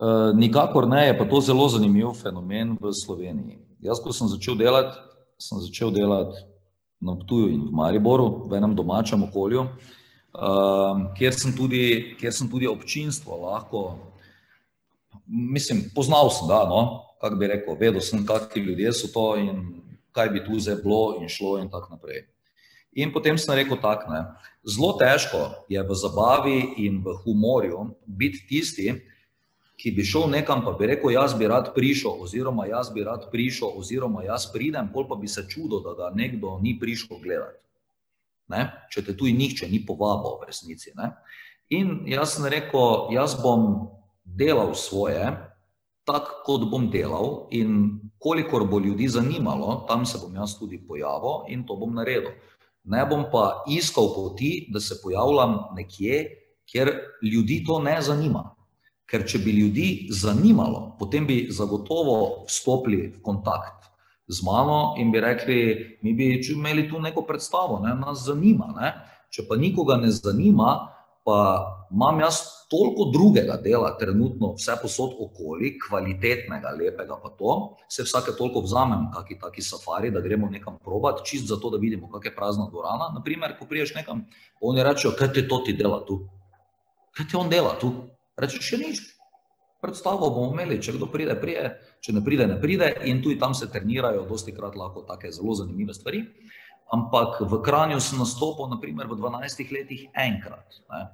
Uh, nikakor ne, je pa to zelo zanimiv fenomen v Sloveniji. Jaz, ko sem začel delati, sem začel delati na Ptuju in v Mariboru, v enem domačem okolju. Um, kjer, sem tudi, kjer sem tudi občinstvo lahko, mislim, poznal sem, da, no, kako bi rekel, vedel sem, kakšni ljudje so to in kaj bi tu zdaj bilo in šlo in tako naprej. In potem sem rekel tako, ne, zelo težko je v zabavi in v humorju biti tisti, ki bi šel nekam, pa bi rekel, jaz bi rad prišel, oziroma jaz bi rad prišel, oziroma jaz pridem, pol pa bi se čudil, da ga nekdo ni prišel gledati ne? če te tu in nihče ni povabil v resnici. Ne? In jaz sem rekel, jaz bom delal svoje, tako kot bom delal, in kolikor bo ljudi zanimalo, tam se bom jaz tudi pojavil in to bom naredil. Ne bom pa iskal poti, da se pojavljam nekje, kjer ljudi to ne zanima. Ker če bi ljudi zanimalo, potem bi zagotovo vstopili v kontakt z mano in bi rekli, mi bi imeli tu neko predstavo, ne, nas zanima. Ne. Če pa nikoga ne zanima, pa imam jaz toliko drugega dela, trenutno vse posod okoli, kvalitetnega, lepega, pa to, se vsake toliko vzamem, kakšni taki safari, da gremo nekam probat, čist zato, da vidimo, kak je prazna dvorana. Naprimer, ko priješ nekam, oni rečejo, kaj ti to ti dela tu? Kaj ti on dela tu? Reče, še nič. Predstavo bomo imeli, če kdo pride, pride, če ne pride, ne pride, in tudi tam se trenirajo, dosti krat lahko take zelo zanimive stvari. Ampak v Kranju sem nastopil, naprimer, v 12 letih enkrat. Ne.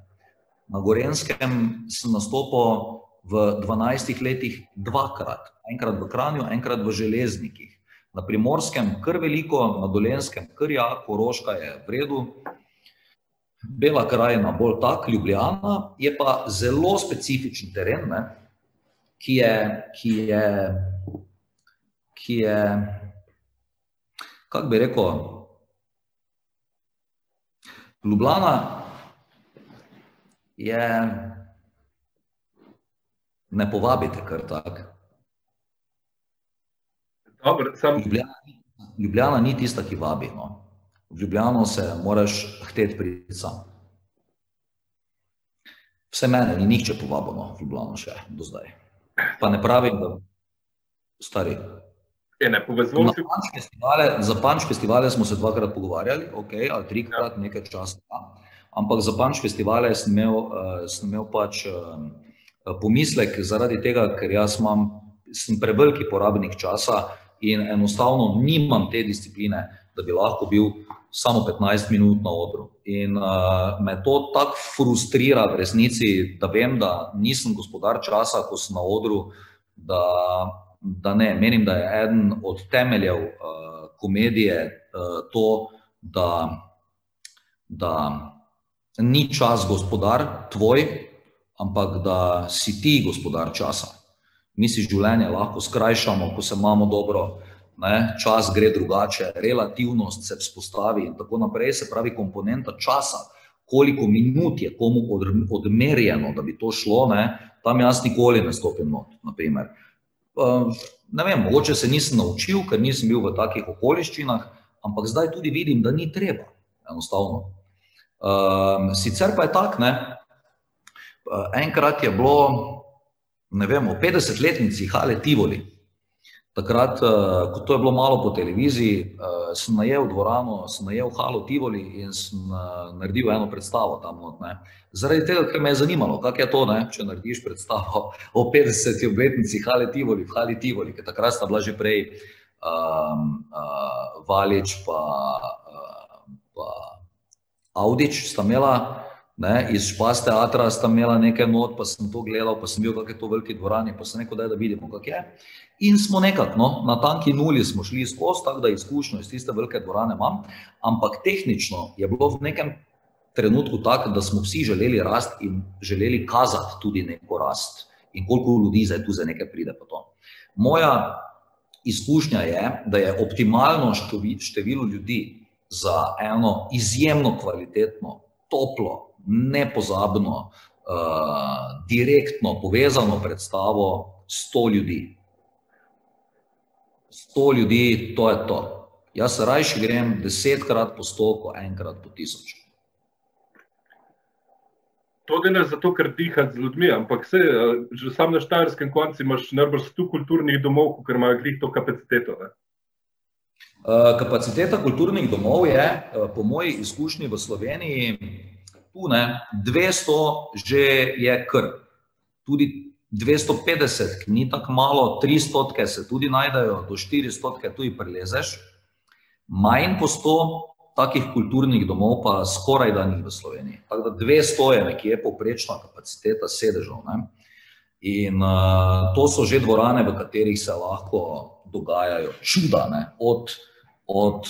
Na Gorenskem sem nastopil v 12 letih dvakrat. Enkrat v Kranju, enkrat v Železnikih. Na Primorskem kar veliko, na Dolenskem kar ja, Koroška je v redu, Bela krajina, bolj tak, Ljubljana, je pa zelo specifičen teren, ne, ki je, ki je, ki je, kako bi rekel, Ljubljana je, ne povabite kar tako. Ljubljana, Ljubljana ni tista, ki vabi. No v Ljubljano se moraš hteti priti sam. Vse mene ni nihče povabljeno v Ljubljano še do zdaj. Pa ne pravim, da stari. Je ne povezal si? Za Panč festivale smo se dvakrat pogovarjali, ok, ali trikrat, ja. nekaj časa. Ampak za Panč festivale sem imel, uh, sem imel pač uh, pomislek zaradi tega, ker jaz imam, sem preveliki porabnik časa in enostavno nimam te discipline, da bi lahko bil samo 15 minut na odru. In uh, me to tako frustrira v resnici, da vem, da nisem gospodar časa, ko sem na odru, da, da ne. Menim, da je eden od temeljev uh, komedije uh, to, da, da ni čas gospodar tvoj, ampak da si ti gospodar časa. Mi si življenje lahko skrajšamo, ko se imamo dobro, ne, čas gre drugače, relativnost se vzpostavi in tako naprej. Se pravi, komponenta časa, koliko minut je komu odmerjeno, da bi to šlo, ne, tam jaz nikoli ne stopim not. Naprimer. Ehm, ne vem, mogoče se nisem naučil, ker nisem bil v takih okoliščinah, ampak zdaj tudi vidim, da ni treba. Enostavno. Um, sicer pa je tako, enkrat je bilo, ne vem, v 50-letnici Hale Tivoli, Takrat, eh, ko to je bilo malo po televiziji, eh, sem najel dvorano, sem najel Halo Tivoli in sem eh, naredil eno predstavo tam. Ne. Zaradi tega, ker me je zanimalo, kako je to, ne, če narediš predstavo o 50. obletnici Hale Tivoli, v Hali Tivoli, ker takrat sta bila že prej um, uh, Valič pa, uh, pa Audič, sta imela. Ne, iz Špas teatra sta imela nekaj not, pa sem to gledal, pa sem bil v to veliki dvorani, pa sem rekel, da vidimo, kako je. In smo nekako no, na tanki nuli smo šli skozi, tako da izkušnjo iz tiste velike dvorane imam, ampak tehnično je bilo v nekem trenutku tako, da smo vsi želeli rast in želeli kazati tudi neko rast in koliko ljudi zdaj tu za nekaj pride po to. Moja izkušnja je, da je optimalno število ljudi za eno izjemno kvalitetno, toplo, nepozabno, uh, direktno povezano predstavo 100 ljudi. 100 ljudi, to je to. Jaz se rajši grem desetkrat po sto, kot enkrat po tisoč. To delaš zato, ker dihaš z ljudmi, ampak se, že sam na Štajerskem koncu imaš najbolj sto kulturnih domov, ker imajo glih to kapaciteto. Ne? Kapaciteta kulturnih domov je, po moji izkušnji v Sloveniji, tu ne, 200 že je kar. Tudi 250, ki ni tako malo, 300 se tudi najdejo, do 400 tudi prelezeš. Manj po 100 takih kulturnih domov pa skoraj da ni v Sloveniji. Tako da 200 je nekje poprečna kapaciteta sedežev. Ne? In uh, to so že dvorane, v katerih se lahko dogajajo čuda, ne? od, od,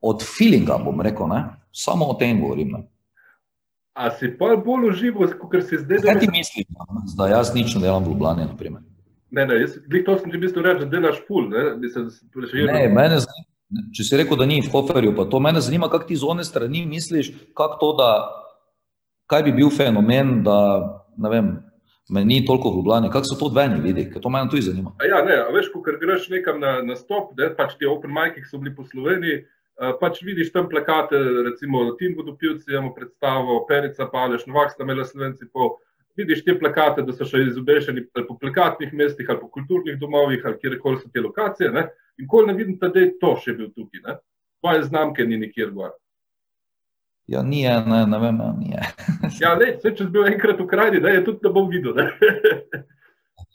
od feelinga, bom rekel, ne? samo o tem govorim. Ne? A si pa bolj užival, kot si zdaj? Kaj ti misliš, da jaz nič ne delam v Ljubljani? Ne, ne, jaz, to sem ti v bistvu rekel, da delaš ful. Ne, ne mene, Če si rekel, da ni v Hoferju, pa to mene zanima, kako ti z one strani misliš, kako to, da kaj bi bil fenomen, da ne vem, me ni toliko v Ljubljani, kako se to dveni vidi, ker to mene tudi zanima. A ja, ne, a veš, ko greš nekam na, na stop, ne, pač ti open mic, ki so bili po Sloveniji, pač vidiš tam plakate, recimo Tim Vodopilci, imamo predstavo, Perica Paleš, Novak sta imela Slovenci po, vidiš te plakate, da so še izobešeni po plakatnih mestih ali po kulturnih domovih ali kjerkoli so te lokacije, ne, in kol ne vidim, da je to še bil tukaj, ne, tvoje znamke ni nikjer gor. Ja, ni, ne, ne vem, ni. ja, ne, če si bil enkrat v krajini, da je tudi ne bom videl. Ne?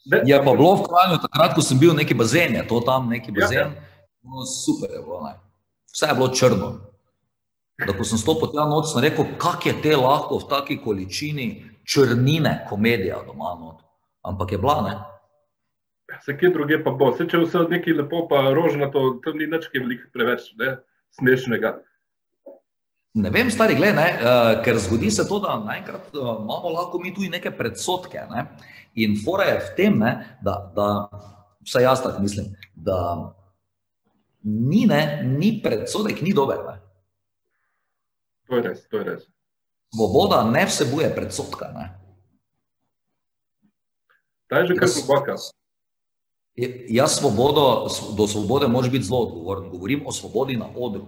Ne, je pa bilo v krajini, takrat, ko sem bil neki bazen, je to tam neki ja, bazen. Ja. No, super je bilo, ne. Vse je bilo črno. Da, ko sem stopil tam noč, sem rekel, kako je te lahko v taki količini črnine komedija doma. Not. Ampak je bila, ne. Se kje druge pa bo, se če vse nekaj lepo, pa rožnato, to, tam ni nič veliko preveč ne, smešnega. Ne vem, stari gled, ne, uh, ker zgodi se to, da naenkrat uh, imamo lahko mi tudi neke predsotke. Ne? In fora je v tem, ne, da, da vsaj jaz tako mislim, da ni, ne, ni predsodek, ni dober. Ne? To je res, to je res. Svoboda ne vsebuje predsotka. Ne? Ta je že kar globaka. Jaz svobodo, do svobode moraš biti zelo odgovoren. Govorim o svobodi na odru.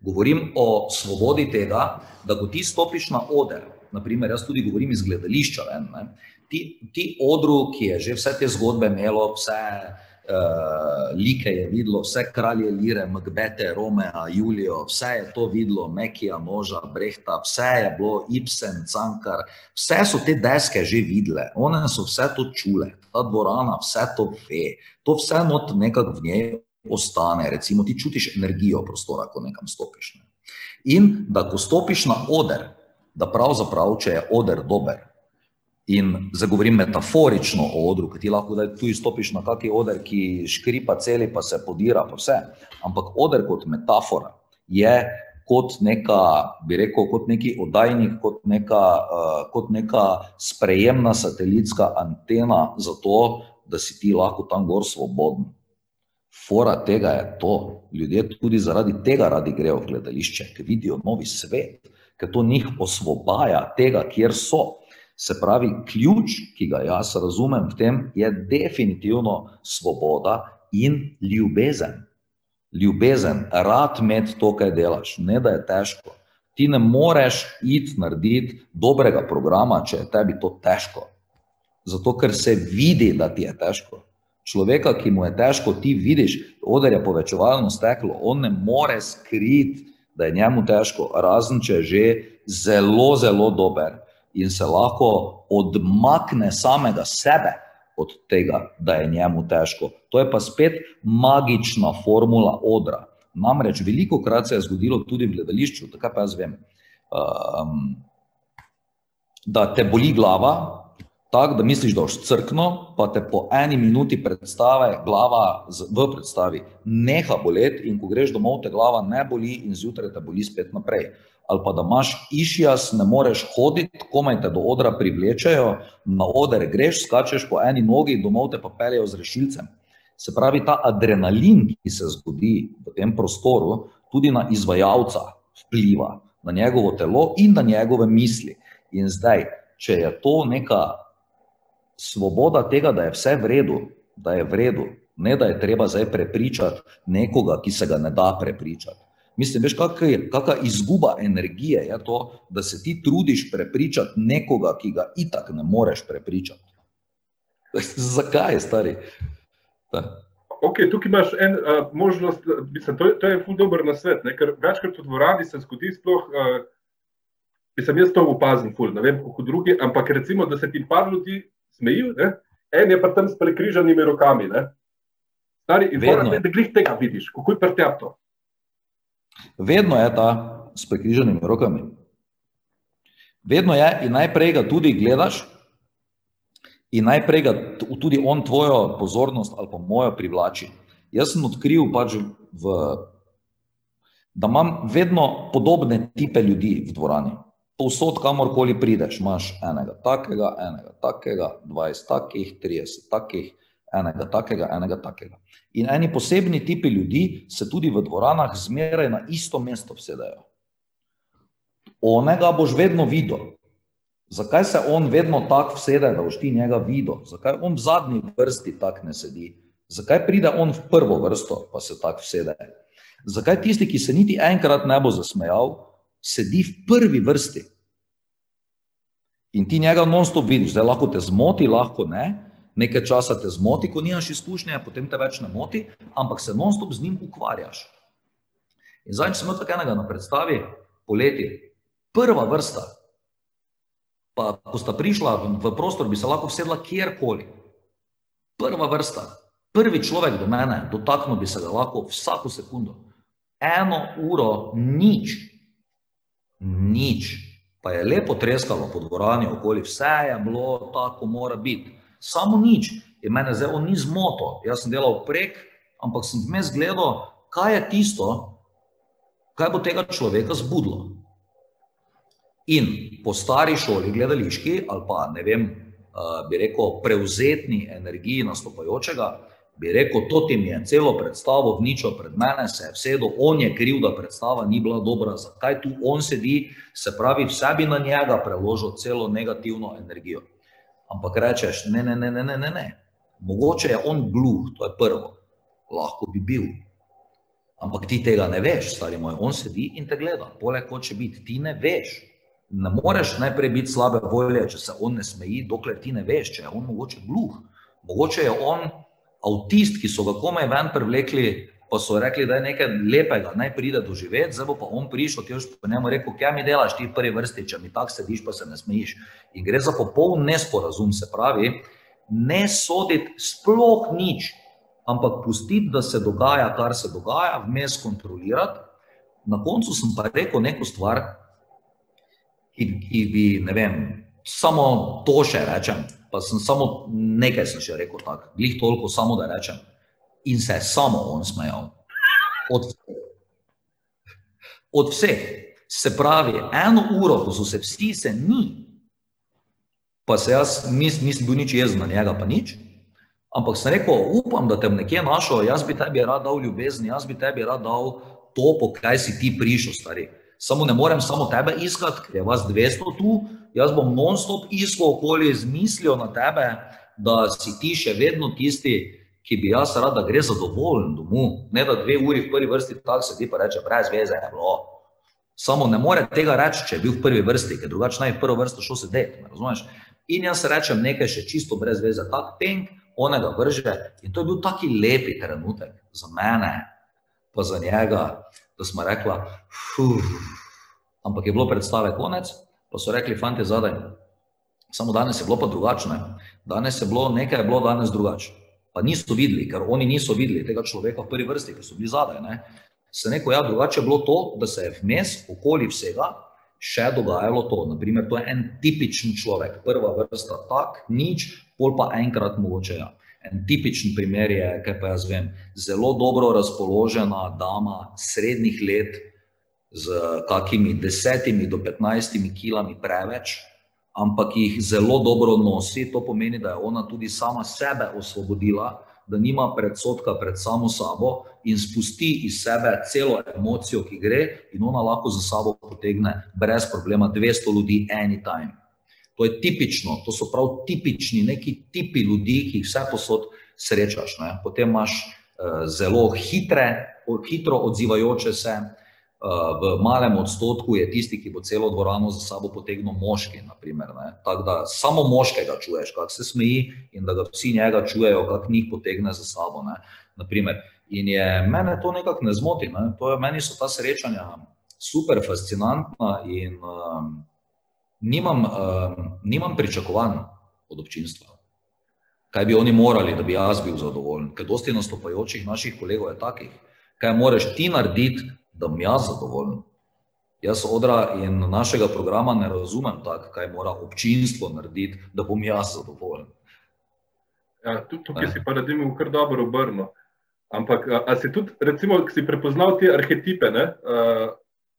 Govorim o svobodi tega, da ko ti stopiš na oder, naprimer, jaz tudi govorim iz gledališča, ne, ti, ti odru, ki je že vse te zgodbe imelo, vse uh, like je videlo, vse kralje Lire, Macbete, Romea, Julijo, vse je to videlo, Mekija, Moža, Brehta, vse je bilo, Ibsen, Cankar, vse so te deske že videle, one so vse to čule, ta dvorana vse to ve, to vse not nekako v njej ostane, recimo ti čutiš energijo prostora, ko nekam stopiš. Ne. In da ko stopiš na oder, da pravzaprav, če je oder dober, in zagovorim metaforično o odru, ki ti lahko da tu stopiš na kaki oder, ki škripa celi, pa se podira, pa vse. Ampak oder kot metafora je kot neka, bi rekel, kot neki oddajnik, kot neka, uh, kot neka sprejemna satelitska antena za to, da si ti lahko tam gor svoboden. Fora tega je to. Ljudje tudi zaradi tega radi grejo v gledališče, ker vidijo novi svet, ker to njih osvobaja tega, kjer so. Se pravi, ključ, ki ga jaz razumem v tem, je definitivno svoboda in ljubezen. Ljubezen, rad med to, kaj delaš, ne da je težko. Ti ne moreš iti narediti dobrega programa, če je tebi to težko. Zato, ker se vidi, da ti je težko človeka, ki mu je težko, ti vidiš, oder je povečevalno steklo, on ne more skriti, da je njemu težko, razen če je že zelo, zelo dober in se lahko odmakne samega sebe od tega, da je njemu težko. To je pa spet magična formula odra. Namreč veliko krat se je zgodilo tudi v gledališču, tako pa jaz vem, um, da te boli glava, tako, da misliš, da boš crkno, pa te po eni minuti predstave, glava v predstavi, neha boleti, in ko greš domov, te glava ne boli, in zjutraj te boli spet naprej. Ali pa da imaš išjas, ne moreš hoditi, komaj te do odra privlečejo, na oder greš, skačeš po eni nogi, domov te pa peljejo z rešilcem. Se pravi, ta adrenalin, ki se zgodi v tem prostoru, tudi na izvajalca vpliva, na njegovo telo in na njegove misli. In zdaj, če je to neka svoboda tega, da je vse v redu, da je v redu, ne da je treba zdaj prepričati nekoga, ki se ga ne da prepričati. Mislim, veš, kakšna izguba energije je to, da se ti trudiš prepričati nekoga, ki ga itak ne moreš prepričati. Zakaj, stari? Da. Ok, tukaj imaš en uh, možnost, mislim, to, je, to je ful dober na svet, ne? ker večkrat v dvorani se zgodi sploh, uh, mislim, jaz to opazim ful, ne vem, kako drugi, ampak recimo, da se ti par ljudi smejijo, en je pa tam s prekrižanimi rokami. Ne? Stari, reči, da glih tega vidiš, kako je prtjap to. Vedno je ta s prekrižanimi rokami. Vedno je in najprej ga tudi gledaš, in najprej ga tudi on tvojo pozornost ali pa mojo privlači. Jaz sem odkril pač v, da imam vedno podobne tipe ljudi v dvorani povsod, kamorkoli prideš, imaš enega takega, enega takega, 20 takih, 30 takih, enega takega, enega takega. In eni posebni tipi ljudi se tudi v dvoranah zmeraj na isto mesto vsedajo. Onega boš vedno videl. Zakaj se on vedno tako vsede, da boš ti njega videl? Zakaj on v zadnji vrsti tako ne sedi? Zakaj pride on v prvo vrsto, pa se tako vsede? Zakaj tisti, ki se niti enkrat ne bo zasmejal, sedi v prvi vrsti? In ti njega non-stop vidiš, zdaj lahko te zmoti, lahko ne, nekaj časa te zmoti, ko nimaš izkušnje, potem te več ne moti, ampak se non-stop z njim ukvarjaš. In zdaj, če sem tako enega na predstavi, poleti, prva vrsta, pa ko sta prišla v prostor, bi se lahko vsedla kjerkoli. Prva vrsta, prvi človek do mene, dotaknil bi se ga lahko vsako sekundo. Eno uro, nič, nič pa je lepo treskalo po dvorani, okoli vse je bilo tako, mora biti. Samo nič, je mene zdaj ni zmoto. Jaz sem delal prek, ampak sem vmes gledal, kaj je tisto, kaj bo tega človeka zbudilo. In po stari šoli, gledališki, ali pa ne vem, bi rekel, prevzetni energiji nastopajočega, bi rekel, to ti je celo predstavo vničo pred mene, se je vsedel, on je kriv, da predstava ni bila dobra, zakaj tu on sedi, se pravi, vse bi na njega preložil celo negativno energijo. Ampak rečeš, ne, ne, ne, ne, ne, ne, ne. mogoče je on gluh, to je prvo, lahko bi bil. Ampak ti tega ne veš, stari moj, on sedi in te gleda, poleg hoče biti, ti ne veš. Ne moreš najprej biti slabe volje, če se on ne smeji, dokler ti ne veš, če je on mogoče gluh. Mogoče je on avtist, ki so ga komaj ven privlekli, pa so rekli, da je nekaj lepega, naj pride doživeti, zdaj bo pa on prišel, ki je po njemu rekel, kaj mi delaš ti v prvi vrsti, če mi tako sediš, pa se ne smejiš. In gre za popoln nesporazum, se pravi, ne soditi sploh nič, ampak pustiti, da se dogaja, kar se dogaja, vmes kontrolirati. Na koncu sem pa rekel neko stvar, ki, ki bi, ne vem, samo to še rečem, pa sem samo nekaj sem še rekel tako, glih toliko, samo da rečem. In se je samo on smejal. Od, od vseh. Se pravi, eno uro, ko so se vsi se ni, pa se jaz nis, nisem bil nič jezen na njega, pa nič. Ampak sem rekel, upam, da te bom nekje našel, jaz bi tebi rad dal ljubezen, jaz bi tebi rad dal to, po kaj si ti prišel, stari. Samo ne morem samo tebe iskati, ker je vas 200 tu, jaz bom non-stop iskal okolje z mislijo na tebe, da si ti še vedno tisti, ki bi jaz rad, da gre zadovoljen domov. Ne da dve uri v prvi vrsti tako sedi pa reče, brez veze je bilo. Samo ne more tega reči, če je bil v prvi vrsti, ker drugače naj v prvo vrsto šel sedeti. Razumeš? In jaz rečem nekaj še čisto brez veze, tak ping, onega vrže. In to je bil taki lepi trenutek za mene, pa za njega, da smo rekla. Ampak je bilo predstave konec, pa so rekli, fanti zadaj, samo danes je bilo pa drugačne. Danes je bilo, nekaj je bilo danes drugače. Pa niso videli, ker oni niso videli tega človeka v prvi vrsti, ker so bili zadaj. Ne? Se neko, ja, drugače je bilo to, da se je vmes, okoli vsega, še dogajalo to. Naprimer, to je en tipičen človek, prva vrsta tak, nič, pol pa enkrat mogoče. Ja. En tipičen primer je, kaj pa jaz vem, zelo dobro razpoložena dama srednjih let, z kakimi desetimi do petnajstimi kilami preveč, ampak jih zelo dobro nosi. To pomeni, da je ona tudi sama sebe osvobodila, da nima predsotka pred samo sabo in spusti iz sebe celo emocijo, ki gre, in ona lahko za sabo potegne brez problema 200 ljudi anytime. To je tipično, to so prav tipični neki tipi ljudi, ki jih vse posod srečaš. Ne? Potem imaš uh, zelo hitre, hitro odzivajoče se, v malem odstotku je tisti, ki bo celo dvorano za sabo potegnil moški. Tako da samo moškega čuješ, kako se smeji, in da ga vsi njega čujejo, kako njih potegne za sabo. In je mene to nekako ne zmoti. Ne? To je, meni so ta srečanja super fascinantna in um, nimam, um, nimam pričakovanj od občinstva. Kaj bi oni morali, da bi jaz bil zadovoljen? Ker dosti nastopajočih naših kolegov je takih. Kaj moraš ti narediti, da bom jaz zadovoljen. Jaz odra in našega programa ne razumem tako, kaj mora občinstvo narediti, da bom jaz zadovoljen. Ja, tudi tukaj ne. si pa naredimo kar dobro obrno. Ampak, a, a si tudi, recimo, si prepoznal te arhetipe, ne, a,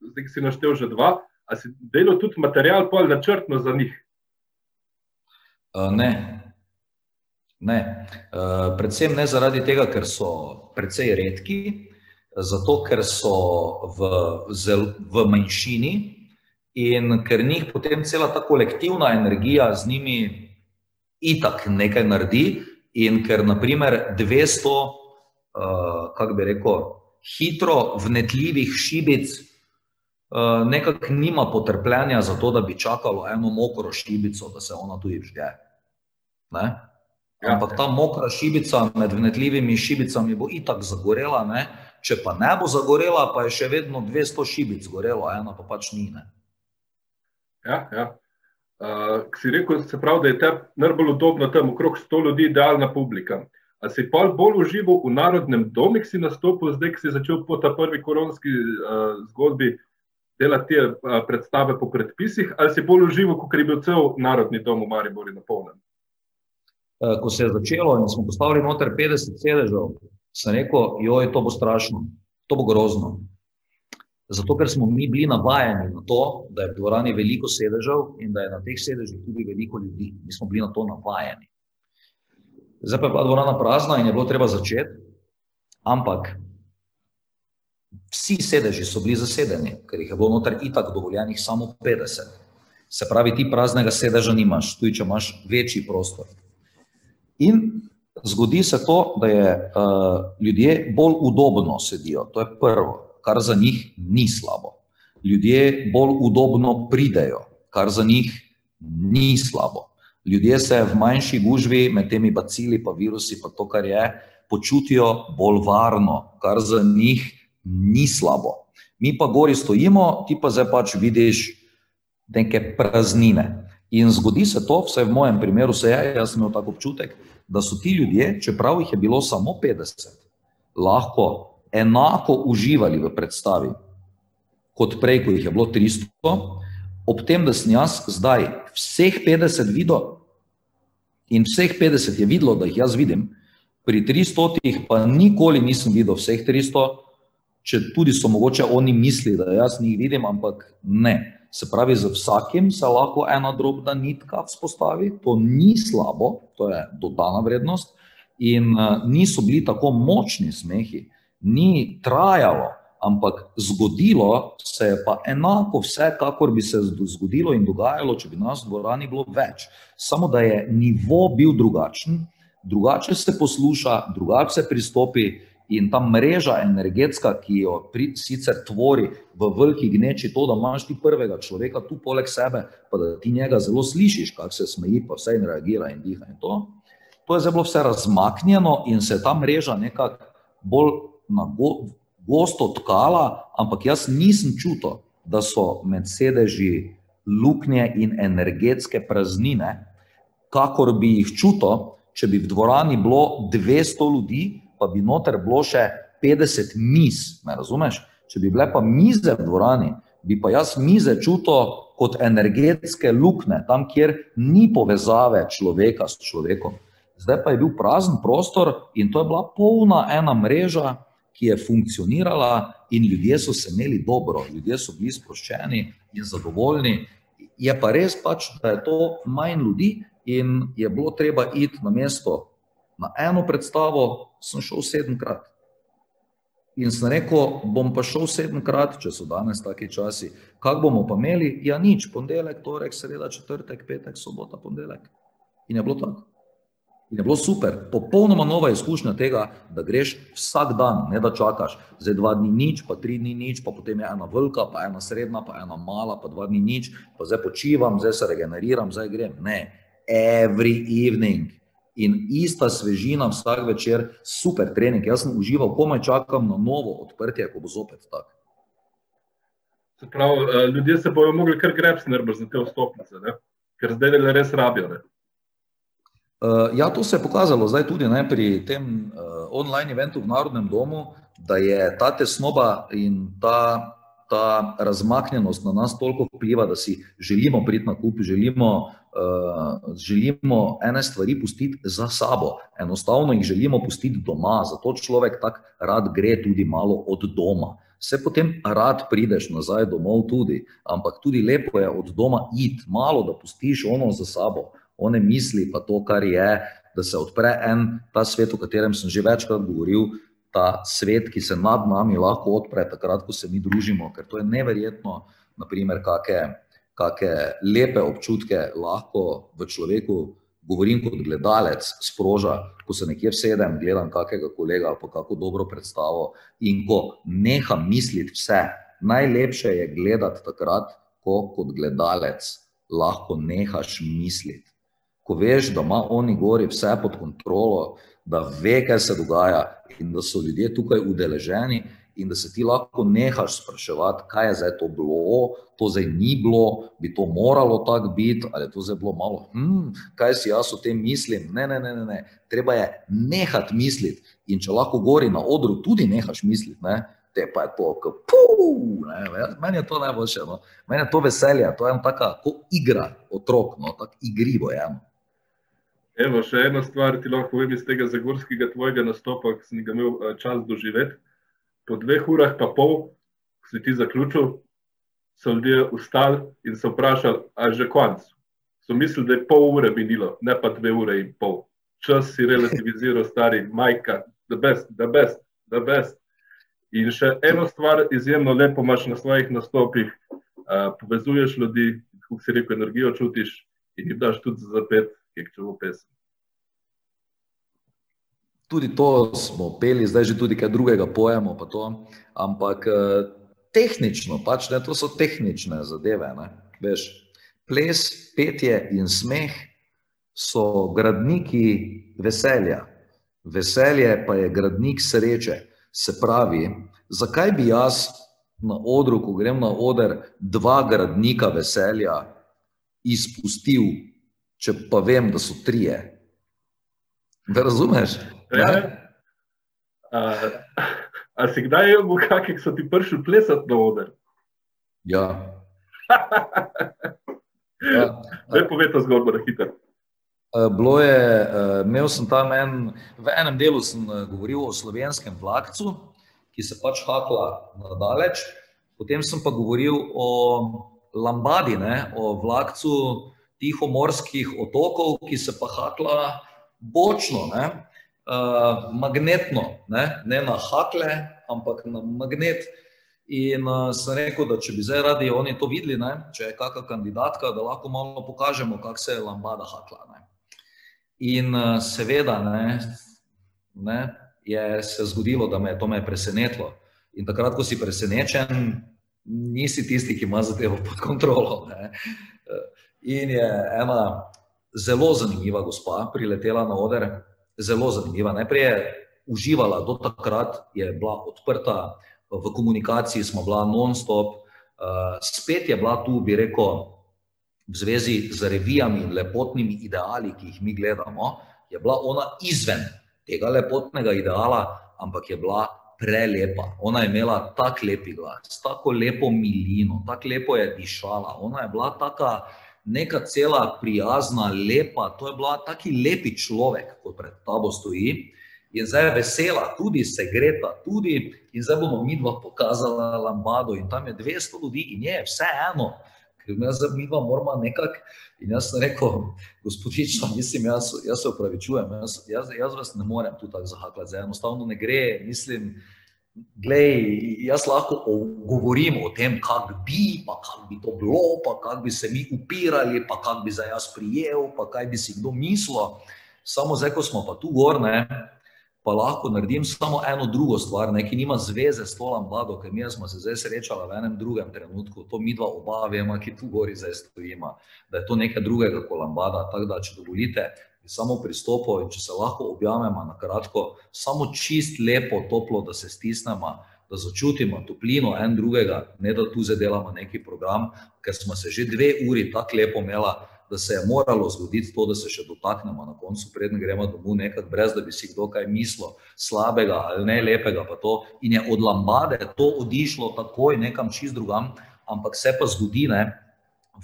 zdaj si naštel že dva, a si delal tudi material pol načrtno za njih? A, ne. Ne. Uh, predvsem ne zaradi tega, ker so precej redki, zato ker so v, zel, v manjšini in ker njih potem cela ta kolektivna energija z njimi itak nekaj naredi, in ker naprimer 200, uh, kako bi rekel, hitro vnetljivih šibic uh, nekako nima potrpljenja za to, da bi čakalo eno mokro šibico, da se ona tudi vžge. Ne? Ja. Ampak ta mokra šibica med vnetljivimi šibicami bo itak zagorela, ne? Če pa ne bo zagorela, pa je še vedno 200 šibic gorelo, ena pa pač ni. Ne? Ja, ja. Uh, si rekel, se pravi, da je te najbolj udobno tam okrog 100 ljudi, idealna publika. A si pa bolj užival v narodnem domu, ki si nastopil, zdaj, ki si začel po ta prvi koronski uh, zgodbi delati te uh, predstave po predpisih, ali si bolj užival, kot je bil cel narodni dom v Mariboru napolnjen? Uh, ko se je začelo in smo postavili noter 50 sedežev, sem rekel, joj, to bo strašno, to bo grozno. Zato, ker smo mi bili navajeni na to, da je v dvorani veliko sedežev in da je na teh sedežih tudi veliko ljudi. Mi smo bili na to navajeni. Zdaj pa je bila dvorana prazna in je bilo treba začeti, ampak vsi sedeži so bili zasedeni, ker jih je bilo noter itak dovoljenih samo 50. Se pravi, ti praznega sedeža nimaš, tudi če imaš večji prostor. In zgodi se to, da je uh, ljudje bolj udobno sedijo, to je prvo, kar za njih ni slabo. Ljudje bolj udobno pridejo, kar za njih ni slabo. Ljudje se v manjši gužvi med temi bacili, pa virusi, pa to, kar je, počutijo bolj varno, kar za njih ni slabo. Mi pa gori stojimo, ti pa zdaj pač vidiš neke praznine. In zgodi se to, vsaj v mojem primeru se je, jaz sem imel tako občutek, da so ti ljudje, čeprav jih je bilo samo 50, lahko enako uživali v predstavi kot prej, ko jih je bilo 300, ob tem, da sem jaz zdaj vseh 50 videl in vseh 50 je videlo, da jih jaz vidim, pri 300 pa nikoli nisem videl vseh 300, če tudi so mogoče oni misli, da jaz njih vidim, ampak ne. Se pravi, za vsakim se lahko ena drobna nitka vzpostavi, to ni slabo, to je dodana vrednost, in uh, niso bili tako močni smehi, ni trajalo, ampak zgodilo se je pa enako vse, kakor bi se zgodilo in dogajalo, če bi nas v dvorani bilo več. Samo da je nivo bil drugačen, drugače se posluša, drugače se pristopi. In ta mreža energetska, ki jo pri, sicer tvori v veliki gneči, to, da imaš ti prvega človeka tu poleg sebe, pa da ti njega zelo slišiš, kako se smeji, pa vse in reagira in diha. In to, to je zelo vse razmaknjeno in se ta mreža nekako bolj na go, gosto tkala, ampak jaz nisem čutil, da so med sedeži luknje in energetske praznine, kakor bi jih čutil, če bi v dvorani bilo 200 ljudi pa bi noter bilo še 50 miz, me razumeš? Če bi bile pa mize v dvorani, bi pa jaz mize čutil kot energetske luknje, tam, kjer ni povezave človeka s človekom. Zdaj pa je bil prazen prostor in to je bila polna ena mreža, ki je funkcionirala, in ljudje so se imeli dobro, ljudje so bili sproščeni in zadovoljni. Je pa res, pač, da je to manj ljudi in je bilo treba iti na mesto Na eno predstavo sem šel sedemkrat. In sem rekel, bom pa šel sedemkrat, če so danes taki časi. Kaj bomo pa imeli? Ja, nič, ponedeljek, torek, sreda, četrtek, petek, sobota, ponedeljek. In je bilo tako. In je bilo super, popolnoma nova izkušnja tega, da greš vsak dan, ne da čakaš, zdaj dva dni nič, pa tri dni nič, pa potem je ena velika, pa ena srednja, pa ena mala, pa dva dni nič, pa zdaj počivam, zdaj se regeneriram, zdaj grem. Ne, every evening, in ista svežina vsak večer, super trening. Jaz sem užival, komaj čakam na novo odprtje, ko bo zopet tako. Prav, eh, ljudje se bodo mogli kar grebs nervati za te vstopnice, ne? ker zdaj le res rabijo. Ne? Uh, ja, to se je pokazalo zdaj tudi ne, pri tem uh, online eventu v Narodnem domu, da je ta tesnoba in ta ta razmaknjenost na nas toliko vpliva, da si želimo priti na kup, želimo, uh, želimo ene stvari pustiti za sabo, enostavno jih želimo pustiti doma, zato človek tako rad gre tudi malo od doma. Se potem rad prideš nazaj domov tudi, ampak tudi lepo je od doma iti, malo da pustiš ono za sabo, one misli, pa to, kar je, da se odpre en ta svet, o katerem sem že večkrat govoril, ta svet, ki se nad nami lahko odpre, takrat, ko se mi družimo, ker to je neverjetno, naprimer, kakšne lepe občutke lahko v človeku, govorim kot gledalec, sproža, ko se nekje sedem, gledam kakega kolega, pa kako dobro predstavo in ko neham misliti vse. Najlepše je gledati takrat, ko kot gledalec lahko nehaš misliti. Ko veš, da ima oni gori vse pod kontrolo, da ve, kaj se dogaja in da so ljudje tukaj udeleženi, in da se ti lahko nehaš spraševati, kaj je zdaj to bilo, to zdaj ni bilo, bi to moralo tako biti, ali je to zdaj bilo malo, hm, kaj si jaz o tem mislim. Ne, ne, ne, ne, ne. treba je nehati misliti. In če lahko gori na odru tudi nehaš misliti, ne, te pa je to, kot puh, meni je to najboljše. No. Meni je to veselje, to je ena taka igra otrok, no, tako igrivo je. Evo, še ena stvar ti lahko povem iz tega zagorskega tvojega nastopa, ki sem ga imel eh, čas doživeti. Po dveh urah pa pol, ko si ti zaključil, so ljudje ustali in se vprašali, a že konc. So mislili, da je pol ure minilo, ne pa dve ure in pol. Čas si relativiziral, stari, majka, the best, the best, the best. In še eno stvar, izjemno lepo imaš na svojih nastopih, uh, povezuješ ljudi, kako si rekel, energijo čutiš in jim daš tudi za zapet Kekčevo pesem. Tudi to smo peli, zdaj že tudi kaj drugega pojemo, ampak eh, tehnično, pač, ne, to so tehnične zadeve. Ne, veš, ples, petje in smeh so gradniki veselja. Veselje pa je gradnik sreče. Se pravi, zakaj bi jaz na odru, ko grem na oder, dva gradnika veselja izpustil če pa vem, da so trije. Da razumeš? Ja. A si kdaj kakšen, ki so ti prišli plesati na oder? Ja. ja. Zdaj povej to zgodbo, da hiter. Bilo je, imel sem tam en, v enem delu sem govoril o slovenskem vlakcu, ki se pač hakla nadaleč, potem sem pa govoril o lambadi, ne, o vlakcu, tihomorskih otokov, ki se pa hakla bočno, ne, uh, magnetno, ne, ne na hakle, ampak na magnet. In uh, sem rekel, da če bi zdaj radi oni to videli, ne, če je kakšna kandidatka, da lahko malo pokažemo, kako se je lambada hakla. Ne. In uh, seveda ne, ne, je se zgodilo, da me je to me presenetilo. In takrat, ko si presenečen, nisi tisti, ki ima zadevo pod kontrolo. Ne. In je ena zelo zanimiva gospa priletela na oder, zelo zanimiva. Najprej je uživala, do takrat je bila odprta, v komunikaciji smo bila non-stop, uh, spet je bila tu, bi rekel, v zvezi z revijami in lepotnimi ideali, ki jih mi gledamo, je bila ona izven tega lepotnega ideala, ampak je bila prelepa. Ona je imela tako lepi glas, tako lepo milino, tako lepo je dišala. Ona je bila taka neka cela prijazna, lepa, to je bila taki lepi človek, kot pred tabo stoji. In zdaj je vesela, tudi se greta, tudi in zdaj bomo mi dva pokazala lambado in tam je 200 ljudi in je vse eno, ker me zdaj mi dva moramo nekako. In jaz sem rekel, gospodična, mislim, jaz, jaz se upravičujem, jaz, jaz, jaz vas ne morem tu tako zahaklati, zdaj enostavno ne gre, mislim, Glej, jaz lahko govorim o tem, kako bi, pa kako bi to bilo, pa kako bi se mi upirali, pa kako bi za jaz prijel, pa kaj bi si kdo mislil. Samo zdaj, ko smo pa tu gorne, pa lahko naredim samo eno drugo stvar, ne, ki nima zveze s tolom vlado, ker mi smo se zdaj srečali v enem drugem trenutku, to mi dva oba vemo, ki tu gori zdaj stojimo, da je to nekaj drugega kot lambada. Tako da, če dovolite, samo pristopov in če se lahko objamemo na kratko, samo čist lepo, toplo, da se stisnemo, da začutimo toplino en drugega, ne da tu zdaj delamo neki program, ker smo se že dve uri tako lepo imeli, da se je moralo zgoditi to, da se še dotaknemo na koncu, preden gremo domov, nekaj brez da bi si kdo kaj mislil, slabega ali ne lepega. In je od lambade to odišlo takoj nekam čist drugam, ampak se pa zgodi, ne,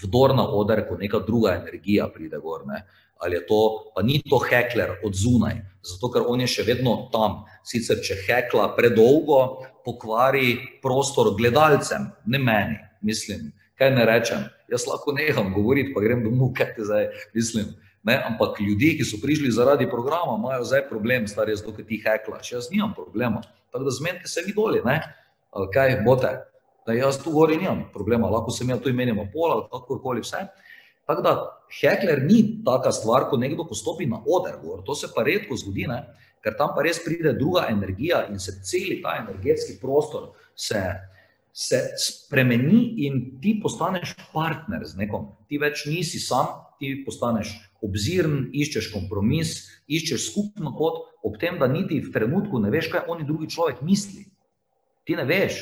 vdor na oder, ko neka druga energija pride gor. Ne ali je to, pa ni to hekler od zunaj, zato ker on je še vedno tam. Sicer, če hekla predolgo, pokvari prostor gledalcem, ne meni, mislim, kaj ne rečem. Jaz lahko neham govoriti, pa grem domov, kaj te zdaj mislim. Ne? Ampak ljudje, ki so prišli zaradi programa, imajo zdaj problem, stari je zato, ker ti heklaš. Jaz nimam problema. Tako da zmenite se vi doli, ne? ali kaj bote. Da jaz tu gori nimam problema, lahko sem jaz tu imenjamo pol ali kakorkoli vse. Tako da hekler ni taka stvar, ko nekdo postopi na oder, gor. to se pa redko zgodi, ne? ker tam pa res pride druga energija in se celi ta energetski prostor se, se spremeni in ti postaneš partner z nekom. Ti več nisi sam, ti postaneš obziren, iščeš kompromis, iščeš skupno pot, ob tem, da niti v trenutku ne veš, kaj oni drugi človek misli. Ti ne veš.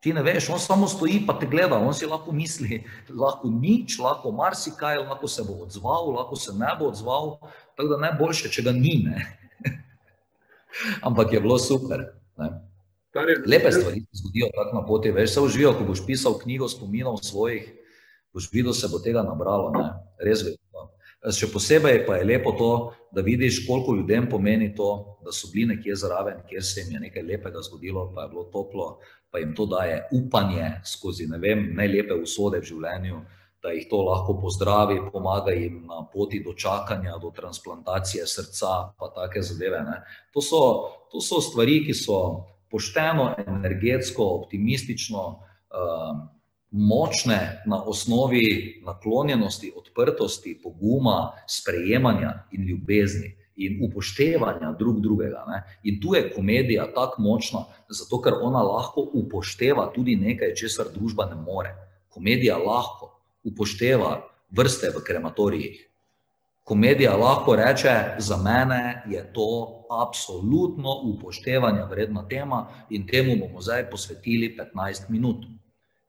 Ti ne veš, on samo stoji pa te gleda, on si lahko misli, lahko nič, lahko marsikaj, lahko se bo odzval, lahko se ne bo odzval, tako da najboljše, če ga ni. Ne? Ampak je bilo super. Ne? Lepe stvari se zgodijo tako na poti, veš, se uživijo, ko boš pisal knjigo spominov svojih, boš videl, se bo tega nabralo, ne? res veliko. Še posebej pa je lepo to, da vidiš, koliko ljudem pomeni to, da so bili nekje zraven, kjer se jim je nekaj lepega zgodilo, pa je bilo toplo, pa jim to daje upanje skozi ne vem, najlepe usode v življenju, da jih to lahko pozdravi, pomaga jim na poti do čakanja, do transplantacije srca, pa take zadeve. To so, to so stvari, ki so pošteno, energetsko, optimistično. Uh, močne na osnovi naklonjenosti, odprtosti, poguma, sprejemanja in ljubezni in upoštevanja drug drugega. Ne. In tu je komedija tako močna, zato ker ona lahko upošteva tudi nekaj, česar družba ne more. Komedija lahko upošteva vrste v krematorijih. Komedija lahko reče, za mene je to absolutno upoštevanja vredna tema in temu bomo zdaj posvetili 15 minut.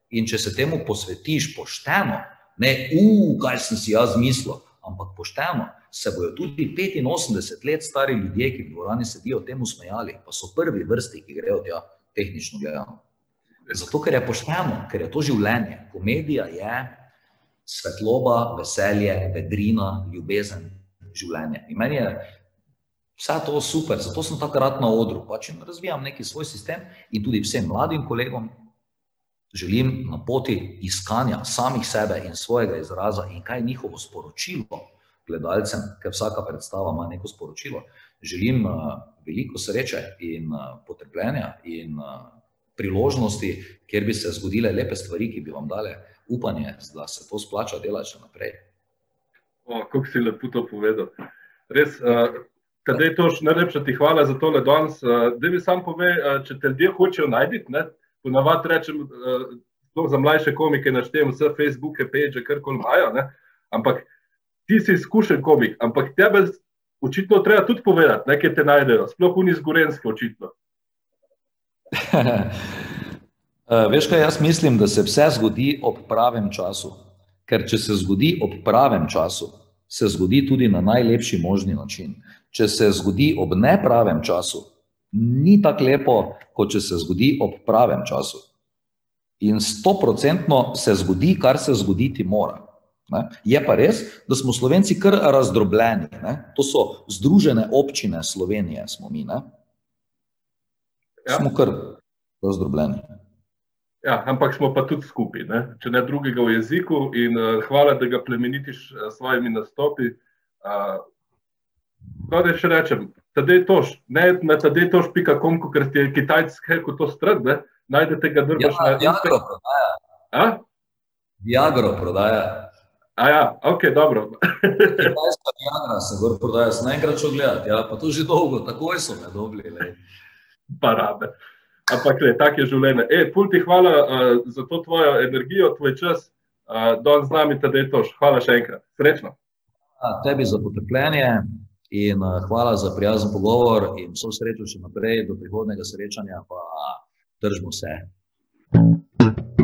In če se temu posvetiš pošteno, ne, uf, kaj sem si jaz mislil, ampak pošteno, se bodo tudi 85 let stari ljudje, ki v dvorani sedijo, temu smejali, pa so prvi vrsti, ki grejo tja, tehnično gledano. Zato, ker je pošteno, ker je to življenje. Komedija je svetloba, veselje, vedrina, ljubezen, življenje. In meni je vse to super, zato sem takrat na odru, pač razvijam neki svoj sistem in tudi vsem mladim kolegom, želim na poti iskanja samih sebe in svojega izraza in kaj je njihovo sporočilo gledalcem, ker vsaka predstava ima neko sporočilo. Želim uh, veliko sreče in uh, potrpljenja in uh, priložnosti, kjer bi se zgodile lepe stvari, ki bi vam dale upanje, da se to splača delati še naprej. O, kako si lepo to povedal. Res, uh, Tadej, toš, najlepša ti hvala za tole danes. Uh, da mi sam pove, uh, če te ljudje hočejo najti, ponavadi rečem, uh, za mlajše komike, naštejem vse Facebooke, page, kar koli imajo. Ne? Ampak ti si izkušen komik, ampak tebe očitno treba tudi povedati, nekaj te najdejo, sploh oni zgorenski, očitno. uh, veš, kaj jaz mislim, da se vse zgodi ob pravem času. Ker če se zgodi ob pravem času, se zgodi tudi na najlepši možni način. Če se zgodi ob nepravem času, ni tako lepo, kot če se zgodi ob pravem času. In sto procentno se zgodi, kar se zgoditi mora. Ne? Je pa res, da smo Slovenci kar razdrobljeni. Ne? To so združene občine Slovenije, smo mi. Ja. Smo kar razdrobljeni. Ja, ampak smo pa tudi skupaj, ne? če ne drugega v jeziku. In uh, hvala, da ga plemenitiš s uh, svojimi nastopi. Uh, Kaj da še rečem, tadej toš, ne na tadej toš, pika komko, ker ti je kitajski hekel to strat, ne? najdete ga drgaš ja, na Jagro prodaja. A? Jagro prodaja. A ja, ok, dobro. Kitajska Jagra se gor prodaja, sem enkrat šel gledati, ja, pa to že dolgo, takoj so me dobili. Parade. Ampak, le, tak je življenje. E, pul ti hvala uh, za to tvojo energijo, tvoj čas, uh, danes z nami tadej toš. Hvala še enkrat. Srečno. A, tebi za potrpljenje. In uh, hvala za prijazen pogovor in vso srečo še naprej, do prihodnega srečanja, pa držimo se. thank you